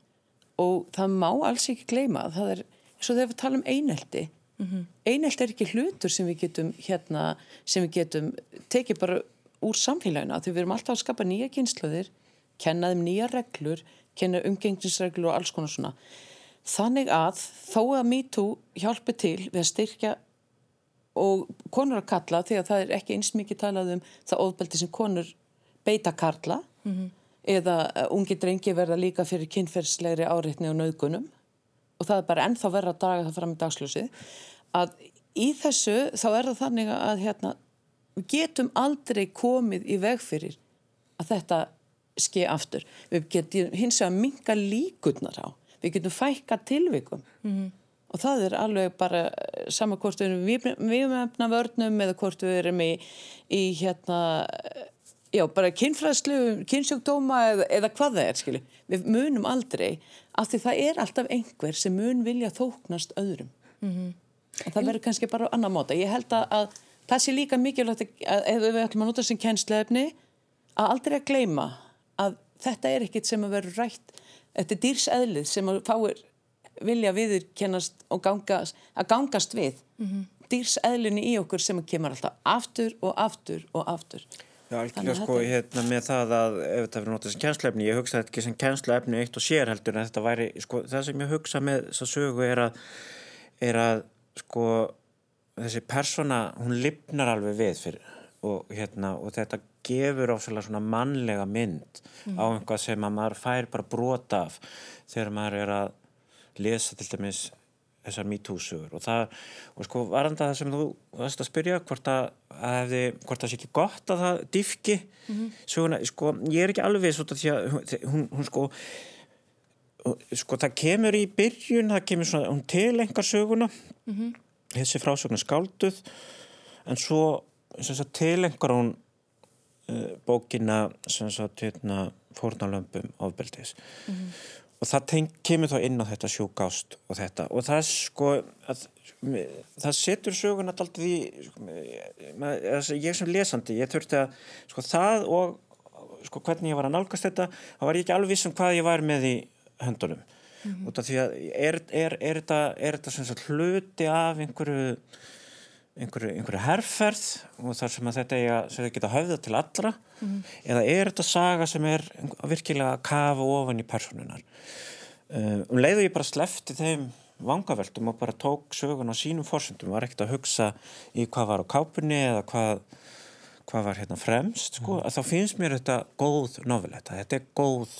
C: og það má alls ekki gleyma það er eins og þegar við tala um eineldi mm -hmm. eineldi er ekki hlutur sem við getum hérna, sem við getum tekið bara úr samfélagina því við erum alltaf að skapa nýja kynsluðir kenna þeim nýja reglur kenna umgengnisreglur og alls konar svona þannig að þó að MeToo hjálpi til við að styrkja og konur að kalla því að það er ekki eins mikið talað um það óðbeldi sem konur beita karla mm -hmm. Eða uh, ungi drengi verða líka fyrir kynferðslegri áreitni og nauðgunum og það er bara ennþá verða að draga það fram í dagsljósið að í þessu þá er það þannig að hérna, við getum aldrei komið í veg fyrir að þetta ske aftur. Við getum hins vegar minga líkurnar á. Við getum fækka tilvikum mm -hmm og það er alveg bara eh, sama hvort við erum viðmefna vörnum eða hvort við erum í, í hérna já bara kynfræðslu, kynsjókdóma eða, eða hvað það er skilju við munum aldrei af því það er alltaf einhver sem mun vilja þóknast öðrum. Mm -hmm. það verður kannski bara á annar móta ég held að, að það sé líka mikilvægt að ef við ætlum að nota sem kennslefni að aldrei að gleima að þetta er ekkit sem að verður rætt. Þetta er dýrseðlið sem að fáir vilja viðurkennast og gangast, að gangast við. Mm -hmm. dýrseðlunni í okkur sem kemur alltaf aftur og aftur og aftur
B: Já, alveg sko hérna með það að ef þetta verður notað sem kjænslefni, ég hugsa þetta ekki sem kjænslefni eitt og sér heldur en þetta væri, sko, það sem ég hugsa með þess að sögu er að er að, sko þessi persóna, hún lifnar alveg við fyrir og hérna og þetta gefur ofsalega svona mannlega mynd mm. á einhvað sem að maður fær bara brota af þegar maður er að lesa til dæmis þessar MeToo-sugur og það, og sko varanda það sem þú varst að spyrja hvort að, að hefði, hvort það sé ekki gott að það diffki mm -hmm. suguna, sko ég er ekki alveg svona því að hún, hún sko sko það kemur í byrjun, það kemur svona hún tilengar söguna mm -hmm. þessi frásögnu skálduð en svo tilengar hún uh, bókina sem sagt hérna fórnalömpum ofbeldis mm -hmm. Og það teng, kemur þá inn á þetta sjúkást og þetta og það sko að, það setur söguna alltaf í sko, ég sem lesandi, ég þurfti að sko það og sko hvernig ég var að nálgast þetta þá var ég ekki alveg viss um hvað ég var með í höndunum mm -hmm. út af því að er, er, er þetta, er þetta hluti af einhverju einhverju, einhverju herrferð og þar sem að þetta eiga, sem geta höfða til allra mm -hmm. eða er þetta saga sem er virkilega að kafa ofan í personunar uh, um leiðu ég bara slefti þeim vangaveltum og bara tók sögun á sínum fórsöndum, var ekkert að hugsa í hvað var á kápunni eða hvað hvað var hérna fremst sko, mm. að þá finnst mér þetta góð noveletta, þetta er góð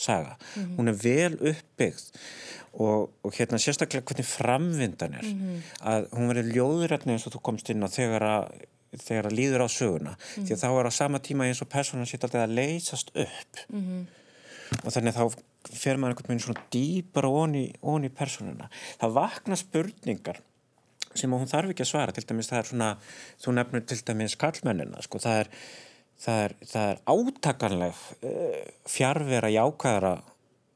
B: saga, mm -hmm. hún er vel uppbyggð og, og hérna sérstaklega hvernig framvindan er mm -hmm. að hún verið ljóðurætni eins og þú komst inn á þegar að, þegar að líður á söguna mm -hmm. því að þá er á sama tíma eins og personan sitt alltaf að leysast upp mhm. og þannig að þá fer maður einhvern veginn svona dýpar onni, onni personuna það vakna spurningar sem hún þarf ekki að svara til dæmis það er svona, þú nefnir til dæmis kallmennina sko, það er það er, er átakanleg uh, fjárvera jákvæðara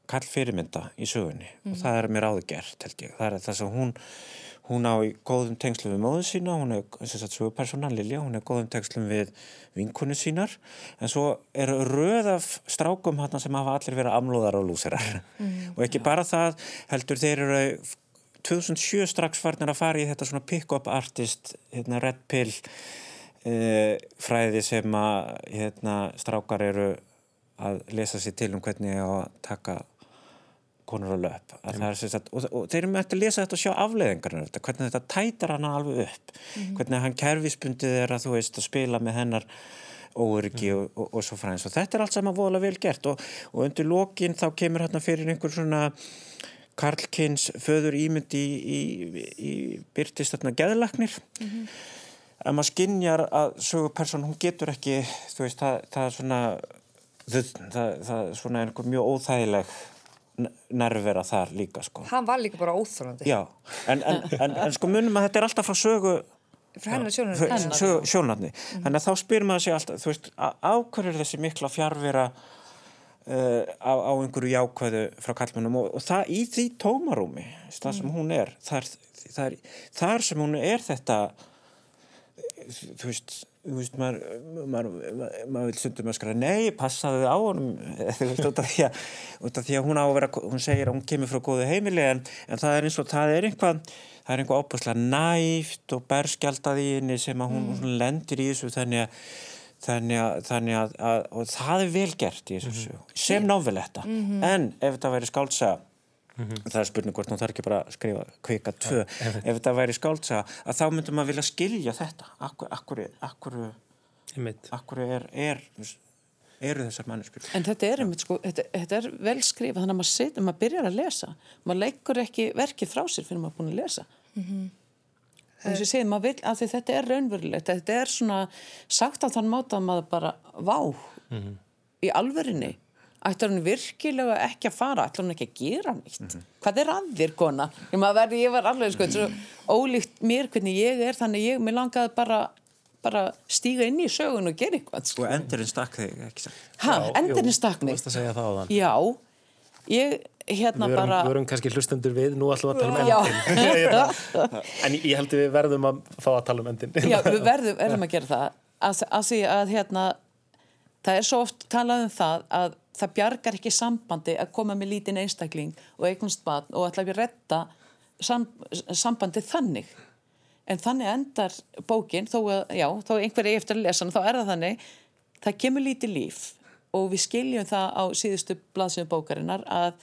B: kall fyrirmynda í sögunni mm. og það er mér áðugert held ég það er það sem hún hún á í góðum tengslu við móðu sína hún er þess að sögupersona Lilja hún er góðum tengslu við vinkunni sínar en svo er röð af strákum hann sem hafa allir verið amlóðar og lúsirar mm. og ekki ja. bara það heldur þeir eru 2007 strax farnir að fara í þetta svona pick-up artist hérna Red Pill fræði sem að hérna, strákar eru að lesa sér til um hvernig að taka konur á löp sagt, og, og þeir eru með að lesa þetta og sjá afleðingarna hvernig þetta tætar hana alveg upp. Mm -hmm. hvernig hann kerfispundið er að þú veist að spila með hennar óryggi mm -hmm. og, og, og svo fræðins. Og þetta er allt saman vola vel gert og undir lokin þá kemur hérna fyrir einhver svona Karlkins föður ímynd í, í, í byrtist geðlaknir mm -hmm að maður skinnjar að söguperson hún getur ekki veist, það, það er svona það, það er svona einhver mjög óþægileg nervera þar líka sko.
D: hann var líka bara óþröndi
B: en, en, en, en sko munum að þetta er alltaf frá sögu
D: frá hennar sjónarni
B: þannig að þá spyr maður sér alltaf, þú veist, ákverður þessi mikla fjárvera uh, á, á einhverju jákvæðu frá kallmennum og, og það í því tómarúmi það sem mm. hún er þar, þar, þar sem hún er þetta þú veist, þú veist maður, maður, maður, vil stundum að skræða nei, passaðu á honum *laughs* út af því því að hún á að vera hún segir að hún kemur frá góðu heimili en, en það er eins og, það er einhvað það er einhvað óbúslega næft og henni sem að hún, mm. hún lendir í þessu þannig að þannig að, þannig að, að og það er vel gert í þessu mm sem náveletta, mm -hmm. en ef þetta væri skáltsa Mm -hmm. það er spurning hvort hún þarf ekki bara að skrifa kvika tvö, ja, ef þetta væri skáldsa að þá myndum maður vilja skilja þetta. Akkur, akkur, akkur, akkur er, er eru þessar manneskjur?
C: En þetta er, einmitt, sko, þetta, þetta er vel skrifa þannig að maður, sit, maður byrjar að lesa. Maður leikur ekki verkið frá sér fyrir maður búin að lesa. Mm -hmm. þess að segja maður vil að þetta er raunverulegt þetta er svona sagt á þann máta að maður bara vá. Mm -hmm. í alverinni ætlar hún virkilega ekki að fara? Ætlar hún ekki að gera nýtt mm -hmm. hvað er að þér kona? Ég, verði, ég var alveg sko, svo ólíkt mér hvernig ég er þannig ég, mér langaði bara, bara stíga inn í sögun og gera eitthvað
B: sko. og endurinn stakk þig
C: ha, endurinn stakk mig? já, ég hérna
A: við
C: verum, bara
A: við verum kannski hlustendur við nú alltaf að tala um endin *laughs* en ég held að við verðum að fá að tala um endin *laughs*
C: já, við verðum, verðum að gera það. Að, að því að hérna það er svo oft talað um það að það bjargar ekki sambandi að koma með lítinn einstakling og eignast barn og ætla að retta sam, sambandi þannig. En þannig endar bókin þó að, já, þá einhverja eftir að lesa þá er það þannig, það kemur lítið líf og við skiljum það á síðustu blaðsöðu bókarinnar að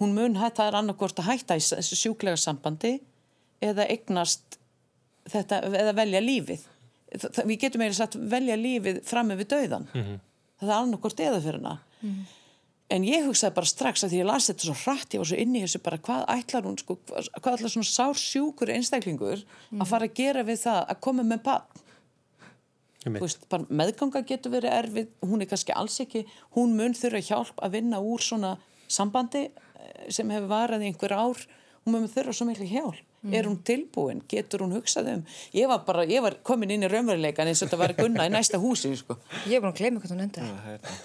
C: hún mun hætta, það er annarkort að hætta þessu sjúklega sambandi eða eignast þetta, eða velja lífið. Við getum eiginlega satt velja lífið fram með við dauðan mm -hmm. það er annarkort eða fyrir hana mm. en ég hugsaði bara strax að því ég las þetta svo hratt, ég var svo inni í þessu bara hvað ætlar hún, sko, hvað ætlar svona sársjúkur einstaklingur mm. að fara að gera við það að koma með bann Veist, meðganga getur verið erfið hún er kannski alls ekki hún mun þurfa hjálp að vinna úr svona sambandi eh, sem hefur varað í einhver ár hún mun þurfa svo miklu hjálp mm. er hún tilbúin, getur hún hugsað um ég var bara, ég var komin inn í raunveruleikan eins og þetta var gunna í næsta húsi sko.
D: ég var að gleyma hvað hún enda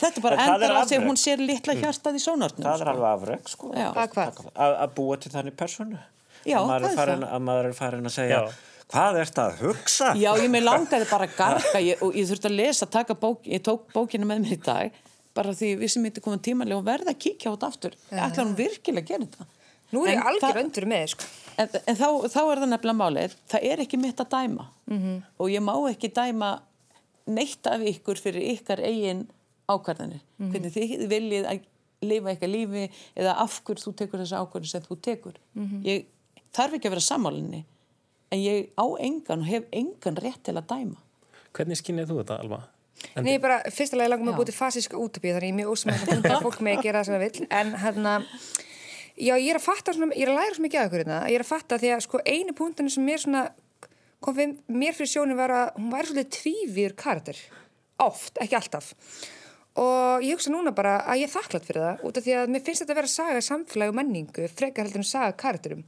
C: þetta er bara endar að því að hún sér litla mm. hjartað í sónartnum
B: það er sko. alveg afreg sko. að búa til þannig personu
C: Já,
B: að maður er farin að, er farin að segja Já. Hvað ert að hugsa?
C: Já, ég með langaði bara að garga ég, og ég þurfti að lesa, taka bók, ég tók bókina með mér í dag bara því við sem myndi koma tímanlega og verða að kíkja á þetta aftur ætla hún virkilega að gera þetta
D: Nú er ég algjör öndur með sko.
C: En, en þá, þá er það nefnilega málið það er ekki mitt að dæma mm -hmm. og ég má ekki dæma neitt af ykkur fyrir ykkar eigin ákvarðanir mm -hmm. hvernig þið viljið að lifa eitthvað lífi eða af hverju þú tekur þessu ákvarðin sem þú tekur mm -hmm. ég þarf ekki að vera sammálinni en ég á engan og hef engan rétt til að dæma
A: Hvernig skinnið þú þetta alva?
D: Nei, bara fyrstulega langum að búið til fasíska útöpíu þannig ég er mjög ósum *laughs* að fólk með að gera það sem það vil en hérna já ég er að fatta svona, ég er að læra svo mikið af ykkur hérna, ég er að fatta því að sko einu punktinu sem mér svona kom fyrir mér fyrir sjónu var að hún væri svolítið tvífýr karakter. Oft, ekki alltaf. Og ég hugsa núna bara að ég er þakklátt fyrir það út af því að mér finnst þetta að vera að saga samfélagi og menningu, frekar heldur en saga karakterum.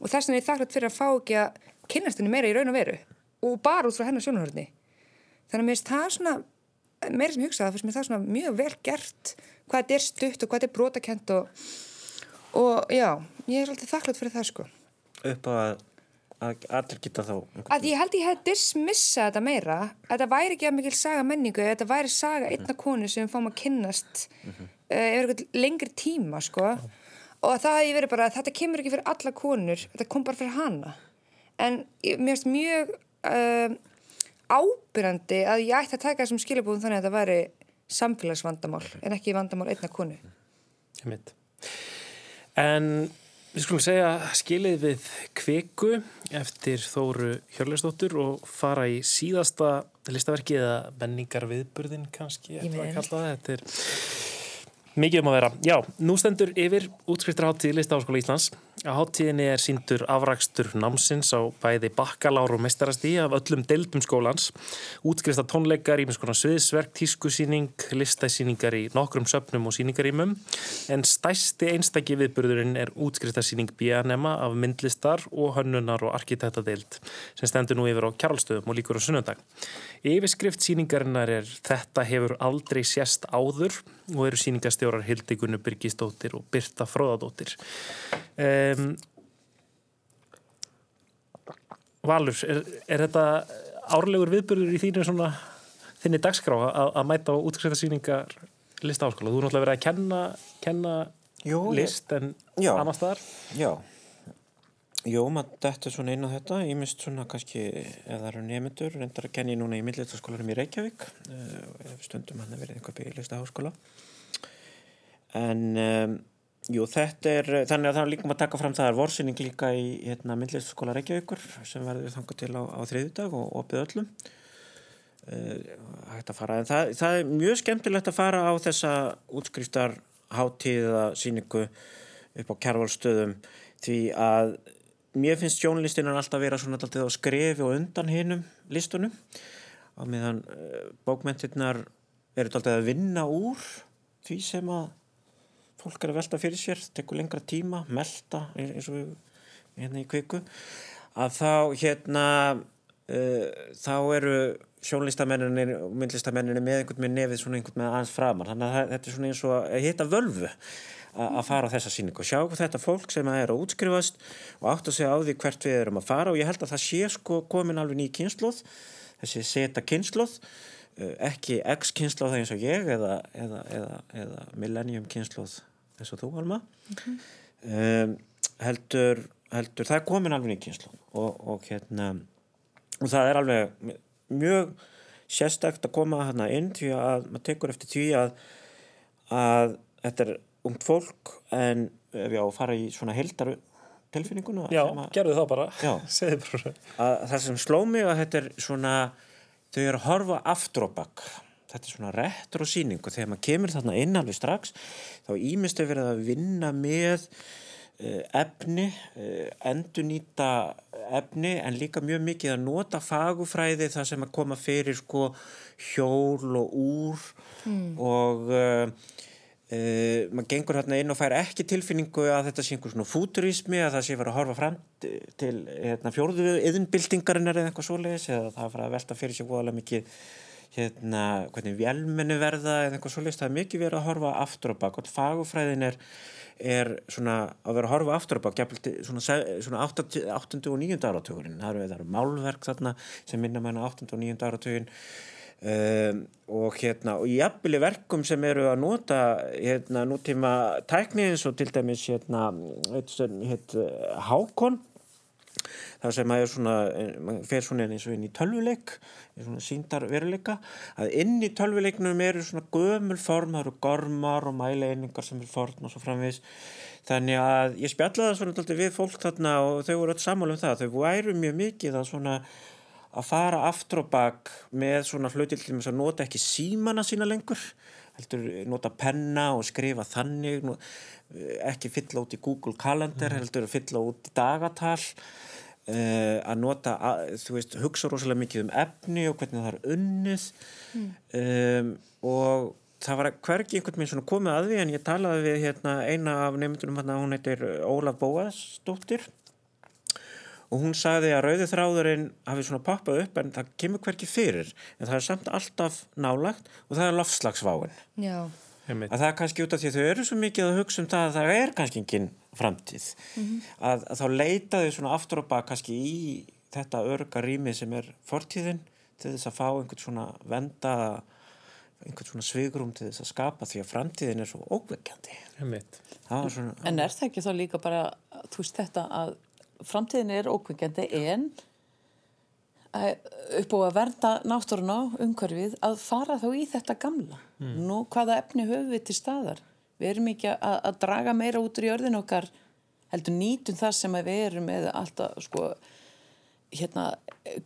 D: Og þess vegna er ég þakklátt fyrir að fá ekki að kynast henni meira í raun og veru. Og bara út frá hennar sjónahörni þannig að mér finnst það svona meira sem ég hugsa það, finnst mér það svona mjög vel gert hvað þetta er stutt og hvað þetta er brotakent og, og já, ég er alltaf þakklátt fyrir það sko.
B: Upp á að að allir geta þá
D: að ég held ég hef dismissað þetta meira að þetta væri ekki að mikil saga menningu þetta væri saga einna konu sem fáum að kynnast mm -hmm. uh, yfir eitthvað lengri tíma sko. Mm. og það hefði verið bara þetta kemur ekki fyrir alla konur þetta kom bara fyrir hana. En mér finnst mjög uh, ábyrjandi að ég ætti að taka þessum skilabúðum þannig að þetta væri samfélagsvandamál en ekki vandamál einna konu
A: En við skulum segja skilið við kveku eftir Þóru Hjörleisdóttur og fara í síðasta listaverki eða menningar viðburðin kannski þetta er mikið um að vera. Já, nú stendur yfir útskriftarháttíð Listaháskóla Íslands Á háttíðinni er síndur afrakstur námsins á bæði bakkalár og mestarastí af öllum deildum skólans, útskriðsta tónleikar, ímins konar sviðsverk, tískusýning, listæsýningar í nokkrum söpnum og sýningarímum, en stæsti einstaki viðburðurinn er útskriðsta sýning BNM af myndlistar og hönnunar og arkitektadeild sem stendur nú yfir á kjarlstöðum og líkur á sunnundag. Yfirskrift sýningarinnar er Þetta hefur aldrei sérst áður og eru sýningastjórar Hildi Gunnu Byrkistóttir og Birta Fróðadóttir. Um, Valur, er, er þetta árlegur viðbörður í þínu svona þinni dagskrá að, að mæta á útskriðarsýningar lista áskóla? Þú er náttúrulega verið að kenna, kenna Jó, list en annar staðar?
B: Já, Jó, maður dættu svona inn á þetta, ég mist svona kannski, það eru nefndur, reyndar að kenni núna í millistaskólarum í Reykjavík, uh, stundum hann að verið einhver bygglista háskóla. En, um, jú, þetta er, þannig að það er líka um að taka fram, það er vorsinning líka í hérna, millistaskóla Reykjavíkur sem verður þangað til á, á þriðudag og opið öllum. Uh, en það, það er mjög skemmtilegt að fara á þessa útskriftar hátíða síningu upp á kærvalstöðum því að mér finnst sjónlistinnar alltaf vera svona alltaf að skrefi og undan hinnum listunum á meðan uh, bókmentirnar eru alltaf að vinna úr því sem að fólk er að velta fyrir sér, tekur lengra tíma melda eins og við hérna í kviku að þá hérna uh, þá eru sjónlistamenninni og myndlistamenninni með einhvern með nefið svona einhvern með aðeins framar. Þannig að þetta er svona eins og að hitta völvu að fara á þessa síningu og sjá þetta fólk sem er að útskrifast og átt að segja á því hvert við erum að fara og ég held að það sé sko komin alveg ný kynsloð þessi seta kynsloð eh, ekki X-kynsloð eins og ég eða, eða, eða, eða millennium kynsloð eins og þú Alma mm -hmm. um, heldur, heldur það er komin alveg ný kynsloð og, og hérna og það er alveg mjög sérstakt að koma hérna inn því að maður tekur eftir því að að þetta er ungt fólk en ef ég á að fara í svona heldar tilfinninguna
A: Já, gerðu það bara, *laughs*
B: bara. Það sem sló mig að þetta er svona þau eru að horfa aftur á bakk þetta er svona retro síning og þegar maður kemur þarna inn alveg strax þá ímest þau verið að vinna með uh, efni uh, endurnýta efni en líka mjög mikið að nota fagufræði það sem að koma fyrir sko hjól og úr mm. og uh, maður gengur hérna inn og fær ekki tilfinningu að þetta sé einhver svona futurismi að það sé verið að horfa fram til hérna, fjórðu yðinbildingarinnar eða eitthvað svoleiðis eða það er að velta fyrir sig voðalega mikið hérna, hvernig velmennu verða eða eitthvað svoleiðis, það er mikið verið að horfa aftur og bak og fagufræðin er, er svona að vera að horfa aftur og bak svona, svona 8. og 9. áratugurinn það eru, eru málverk þarna sem minna mæna 8. og 9. áratuginn Um, og hérna og í jafnvili verkum sem eru að nota hérna nútíma tækni eins og til dæmis hérna heit, hákon það sem að er svona fer svona eins og inn í tölvuleik svona síndar veruleika að inn í tölvuleiknum eru svona gömul form, það eru gormar og mæleiningar sem er forn og svo framvis þannig að ég spjallaði svona við fólk þarna og þau voru öll sammála um það. Þau væru mjög mikið að svona að fara aftur og bak með svona hluti til að nota ekki símana sína lengur heldur nota penna og skrifa þannig ekki fylla út í Google Calendar mm. heldur fylla út í dagatal uh, að nota þú veist, hugsa rosalega mikið um efni og hvernig það er unnið mm. um, og það var hvergi einhvern veginn komið að því en ég talaði við hérna, eina af nefndunum hérna, hún heitir Ólaf Bóasdóttir og hún sagði að rauði þráðurinn hafi svona poppað upp en það kemur hverki fyrir en það er samt alltaf nálagt og það er lofslagsváin
D: Já.
B: að það er kannski út af því að þau eru svo mikið að hugsa um það að það er kannski engin framtíð. Mm -hmm. að, að þá leita þau svona aftur og bak kannski í þetta örga rými sem er fortíðin til þess að fá einhvern svona venda einhvern svona svigrum til þess að skapa því að framtíðin er svo óveikjandi
C: En er það ekki þá líka bara þú veist þetta að framtíðin er ókveikjandi en upp á að verða náttúrun á umhverfið að fara þá í þetta gamla mm. nú hvaða efni höfum við til staðar við erum ekki að, að draga meira út í örðin okkar heldur nýtum það sem við erum með alltaf sko hérna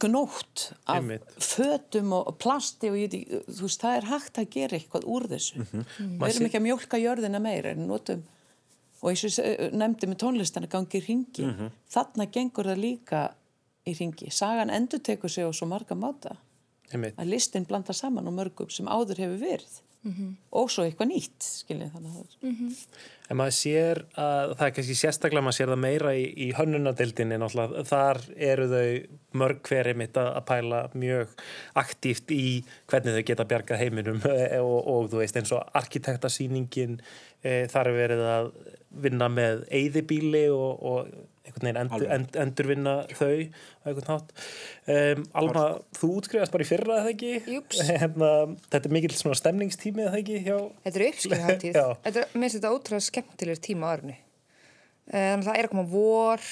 C: gnótt af Einmitt. fötum og plasti og ég, þú veist það er hægt að gera eitthvað úr þessu mm -hmm. við erum ekki að mjölka jörðina meira en notum og eins og nefndi með tónlistan að gangi í ringi mm -hmm. þarna gengur það líka í ringi sagan endur tekur sig á svo marga máta Einmitt. að listin blanda saman og mörgum sem áður hefur verið mm -hmm. og svo eitthvað nýtt skiljið þannig að það er mm -hmm.
A: En maður sér að það er kannski sérstaklega maður sér það meira í, í hönnunadeildinni þar eru þau mörg hverjum að pæla mjög aktíft í hvernig þau geta bjargað heiminum *laughs* og, og þú veist eins og arkitektasýningin e, þar er verið að vinna með eyðibíli og, og einhvern veginn endur, end, endurvinna þau á einhvern hátt. Um, Alma, þú útskrifast bara í fyrra eða ekki? *laughs* Hérna, þetta er mikill svona stemningstími eða ekki? Hjá...
D: Þetta er uppskrifatíð *laughs* Mér finnst þetta ótrúlega skemmtilegur tíma á örni Þannig að það er að koma vor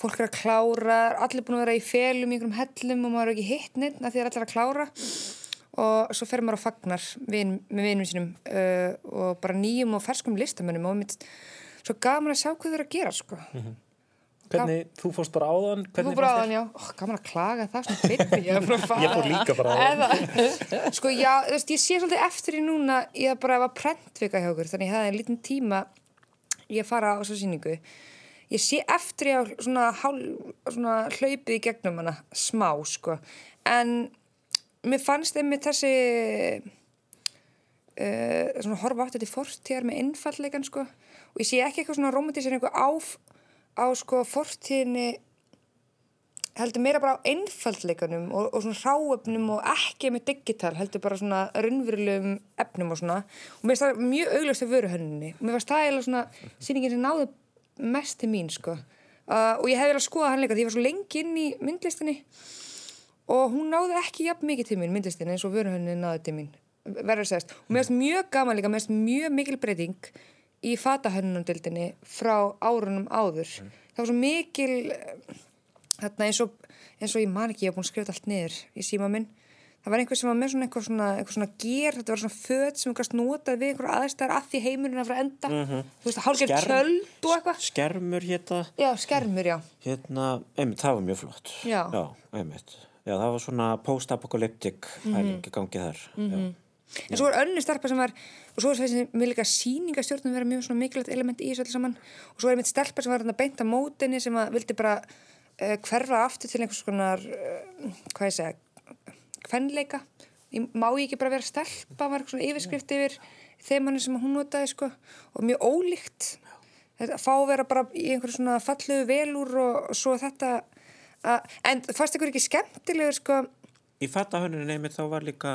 D: fólk er að klára, allir búin að vera í felum í einhverjum hellum og maður er ekki hitt neitt að því það er allir að klára. Og svo fer maður á fagnar vin, með vinum sínum uh, og bara nýjum og ferskum listamönnum og mitt svo gaman að sjá hvað þau eru að gera sko. mm -hmm.
A: Hvernig, Gaf... þú fórst bara áðan
D: Þú fórst bara áðan, já, oh, gaman að klaga það svona
A: ég, *laughs* ég fór líka bara áðan. *laughs*
D: Sko já, þú veist, ég sé svolítið eftir í núna ég bara var prentvika hjá okkur þannig ég hafði en lítinn tíma ég fara á þessu síningu ég sé eftir ég á svona, svona hlaupið í gegnum hana smá, sko. En mér fannst einmitt þessi uh, svona horfa átt þetta í fortíðar með innfallegan, sko og ég sé ekki eitthvað svona romantíseringu á, á sko fortíðinni heldur meira bara á einfaldleikanum og, og svona ráöfnum og ekki með digital, heldur bara svona raunverulegum efnum og svona. Og mér finnst það mjög auglast af vöruhönninni og mér finnst það eiginlega svona síningin sem náðu mest til mín sko. Uh, og ég hef verið að skoða hann líka því ég var svo lengi inn í myndlistinni og hún náðu ekki jafn mikið til mín myndlistinni eins og vöruhönninni náðu til mín. Verður að segast og mér finnst mjög gaman líka, mér finnst mjög mikil breyting í fatahönnundildinni frá árunum áður. Mm. það var svo mikil þarna eins og, eins og ég man ekki ég hef búin að skrifa allt niður í síma minn. Það var einhver sem var með svona eitthvað svona, eitthvað svona ger, þetta var svona född sem einhvers notað við einhverja aðstæðar að því heimunina frá enda. Mm -hmm. þú veist, hálfgeir tjöld og eitthvað.
B: Skermur hétta
D: Já, skermur, já.
B: Hérna, einmitt, það var mjög flott.
D: Já,
B: já einmitt. Já, það var svona post-apocalyptic mm -hmm. hælingi gangið þar.
D: -hmm en svo er önnu starpa sem var og svo er þessi með líka síningastjórnum vera mjög mikilvægt element í þessu alls saman. Og svo er mitt stelpa sem var beint að mótinni sem vildi bara uh, hverfa aftur til einhvers konar uh, hvað ég segja kvenleika, má ég ekki bara vera stelpa? Var eitthvað svona yfirskrift yfir þeim sem hún notaði sko. Og mjög ólíkt. Þetta fá vera bara í einhverju svona fallu velúr og svo þetta að, en fannst ykkur ekki skemmtilegur sko?
B: Í fattahönunni nefnir þá var líka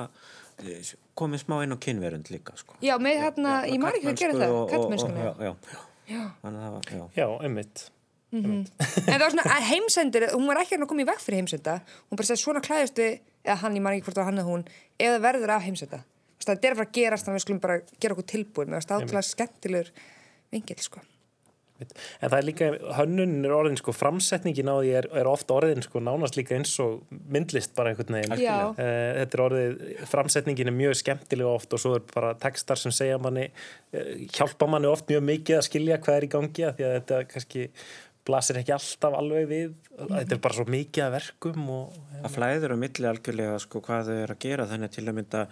B: eh, komið smá inn á kynverund líka sko.
D: Já, með hérna, ég maður ekki að gera það kallmennskunni
B: Já, já, já. Þannig að það var, já.
A: Já, einmitt.
D: Mm -hmm. en það var svona að heimsendir hún var ekki að koma í veg fyrir heimsenda hún bara segði svona klæðist við eða hann, ég maður ekki hvort var hann eða hún eða verður af heimsenda það er að fara að gerast þannig að við skulum bara gera okkur tilbúin með að stáðlega skemmtilegur vingil sko
A: En það er líka, hönnun er orðin sko, framsetningin á því er, er ofta orðin sko, nánast líka eins og myndlist bara einhvern veginn.
D: Uh,
A: þetta er orðið, framsetningin er mjög skemmtilega oft og svo er bara textar sem segja manni, uh, hjálpa manni oft mjög mikið að skilja hvað er í gangi að því að þetta kannski blasir ekki alltaf alveg við. Þetta er bara svo mikið að verkum. Og,
B: ja. Það flæður á milli algjörlega sko, hvað þau eru að gera þannig til að mynda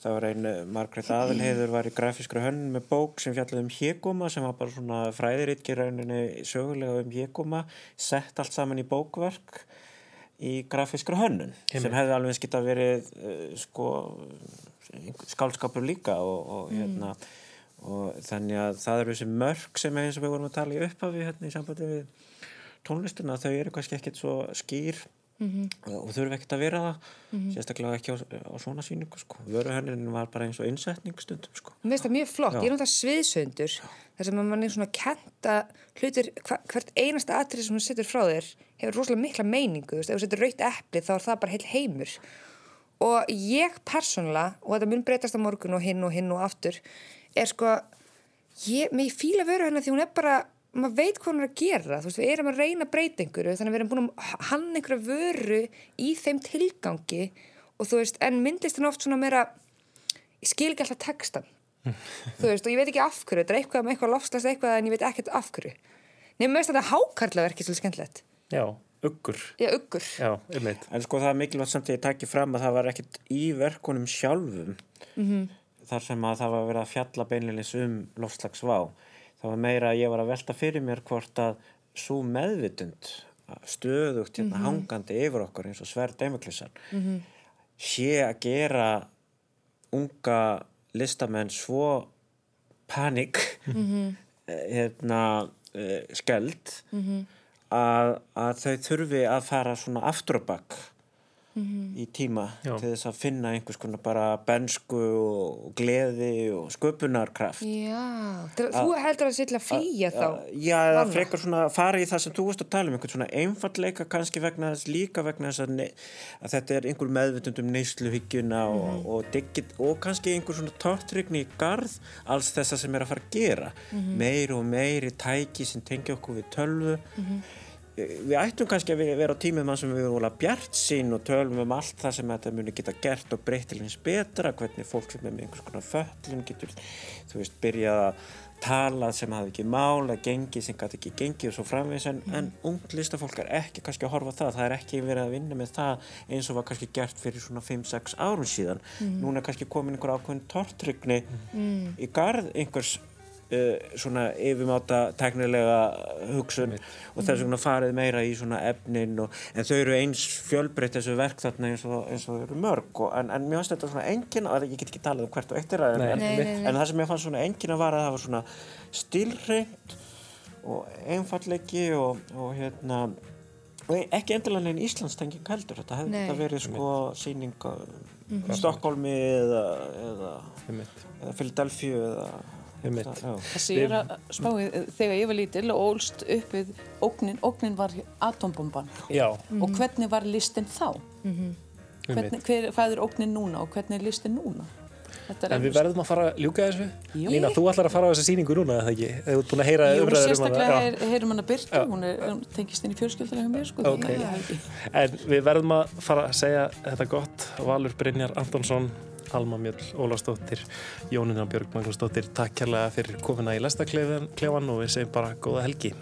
B: Það var einu, Margret Aðalheiður var í grafískra hönn með bók sem fjallaði um hégóma sem var bara svona fræðiritt í rauninni sögulega um hégóma sett allt saman í bókverk í grafískra hönnun sem hefði alveg skilt að verið uh, sko skálskapur líka og, og, mm. hérna, og þannig að það eru þessi mörg sem við vorum að tala í upphafi hérna í sambandi við tónlistina þau eru kannski ekkit svo skýr Mm -hmm. og þurfi ekkert að vera það mm -hmm. sérstaklega ekki á, á svona síningu sko. vöruhönnin var bara eins og innsetningsstundum sko.
D: Mér finnst það mjög flott, Já. ég er náttúrulega sviðsöndur þar sem mann er svona kenta hlutir, hva, hvert einasta atrið sem hún setur frá þér hefur rosalega mikla meiningu ef þú setur raukt eppli þá er það bara heil heimur og ég persónulega og þetta mun breytast á morgun og hinn og hinn og aftur er sko ég, mér fýla vöruhönna því hún er bara maður veit hvað hann er að gera. Þú veist, við erum að reyna einhverju þannig að við erum búin að hann einhverju vöru í þeim tilgangi og þú veist, en myndist hann oft svona meira ég skil ekki alltaf textan *laughs* þú veist, og ég veit ekki af hverju þetta er eitthvað með eitthvað lofslast eitthvað en ég veit ekkert af hverju. Nefnum mest að þetta hákarlaverki svolítið skemmtilegt.
A: Já, uggur.
D: Já, uggur.
A: Já,
B: En sko það er mikilvægt samt að ég takki fram að það var ekkert í verkunum sjálfum mm -hmm. þar sem að það var verið að fjalla beinleins um lofslagsvá það var meira að ég var að velta fyrir mér hvort að svo meðvitund stöðugt hérna mm -hmm. hangandi yfir okkur eins og sverð deimiklissan mm -hmm. sé að gera unga listamenn svo panik mm -hmm. *laughs* hérna eh, skeld mhm. að, að þau þurfi að fara svona aftur og bakk mm -hmm. í tíma Já. til þess að finna einhvers konar bara bensku og gleði og sköpunarkraft
D: Já, þú heldur að sýtla flýja þá
B: Já, það frekar svona fara í það sem þú veist að tala um einhvern svona einfallleika kannski vegna þess líka vegna þess að, að þetta er einhver meðvitund um neysluhyggjuna mm -hmm. og, mhm. og, digit, og kannski einhver svona tortrygni í garð alls þessa sem er að fara að gera mm -hmm. meir og meiri tæki sem tengja okkur við tölvu mhm við ættum kannski að vera á tímum sem við vorum bjart sín og tölum um allt það sem þetta muni geta gert og breytt til hins betra, hvernig fólk sem er með einhvers konar föllin getur, þú veist, byrjað að tala sem hafi ekki mál, að gengi sem gæti ekki gengi og svo framvegs en, mm. en ungt listafólk er ekki kannski að horfa það, það er ekki verið að vinna með það eins og var kannski gert fyrir svona 5-6 árum síðan, mm. núna er kannski komin einhver ákveðin tortrygni mm. í garð einhvers uh, svona yfirmáta teknilega hugsun mm. og þess vegna farið meira í svona efnin og, en þau eru eins fjölbreytt þessu verk þarna eins og, eins og þau eru mörg og, en, en mér finnst þetta svona engin ég get ekki talað um hvert og eittir en, en það sem ég fannst svona engin að vara það var svona stilreint og einfallegi og hérna og ekki endilega neginn Íslandstenging heldur þetta hefði þetta verið sko síning á mm -hmm. Stokkólmi eða, eða, eða Philadelphia eða
C: Þessi ég er að spáið þegar ég var lítil og ólst upp við ógnin, ógnin var atombomban
A: Já.
C: og hvernig var listin þá? Mm -hmm. hvernig, hver, hvað er ógnin núna og hvernig er listin núna?
A: En við verðum að fara að ljúka þessu Lína, þú ætlar að fara á þessa síningu núna, eða ekki? Þú ert búin að heyra
C: Jú, sérstaklega heyrum hann að byrta hún, hún tengist inn í fjölskyldulega mér sko,
A: okay. En við verðum að fara að segja þetta gott Valur Brynjar Antonsson Alma Mjöll Ólafsdóttir, Jónina Björg Magnúsdóttir, takk kærlega fyrir komina í Lesta klefan og við segjum bara góða helgi.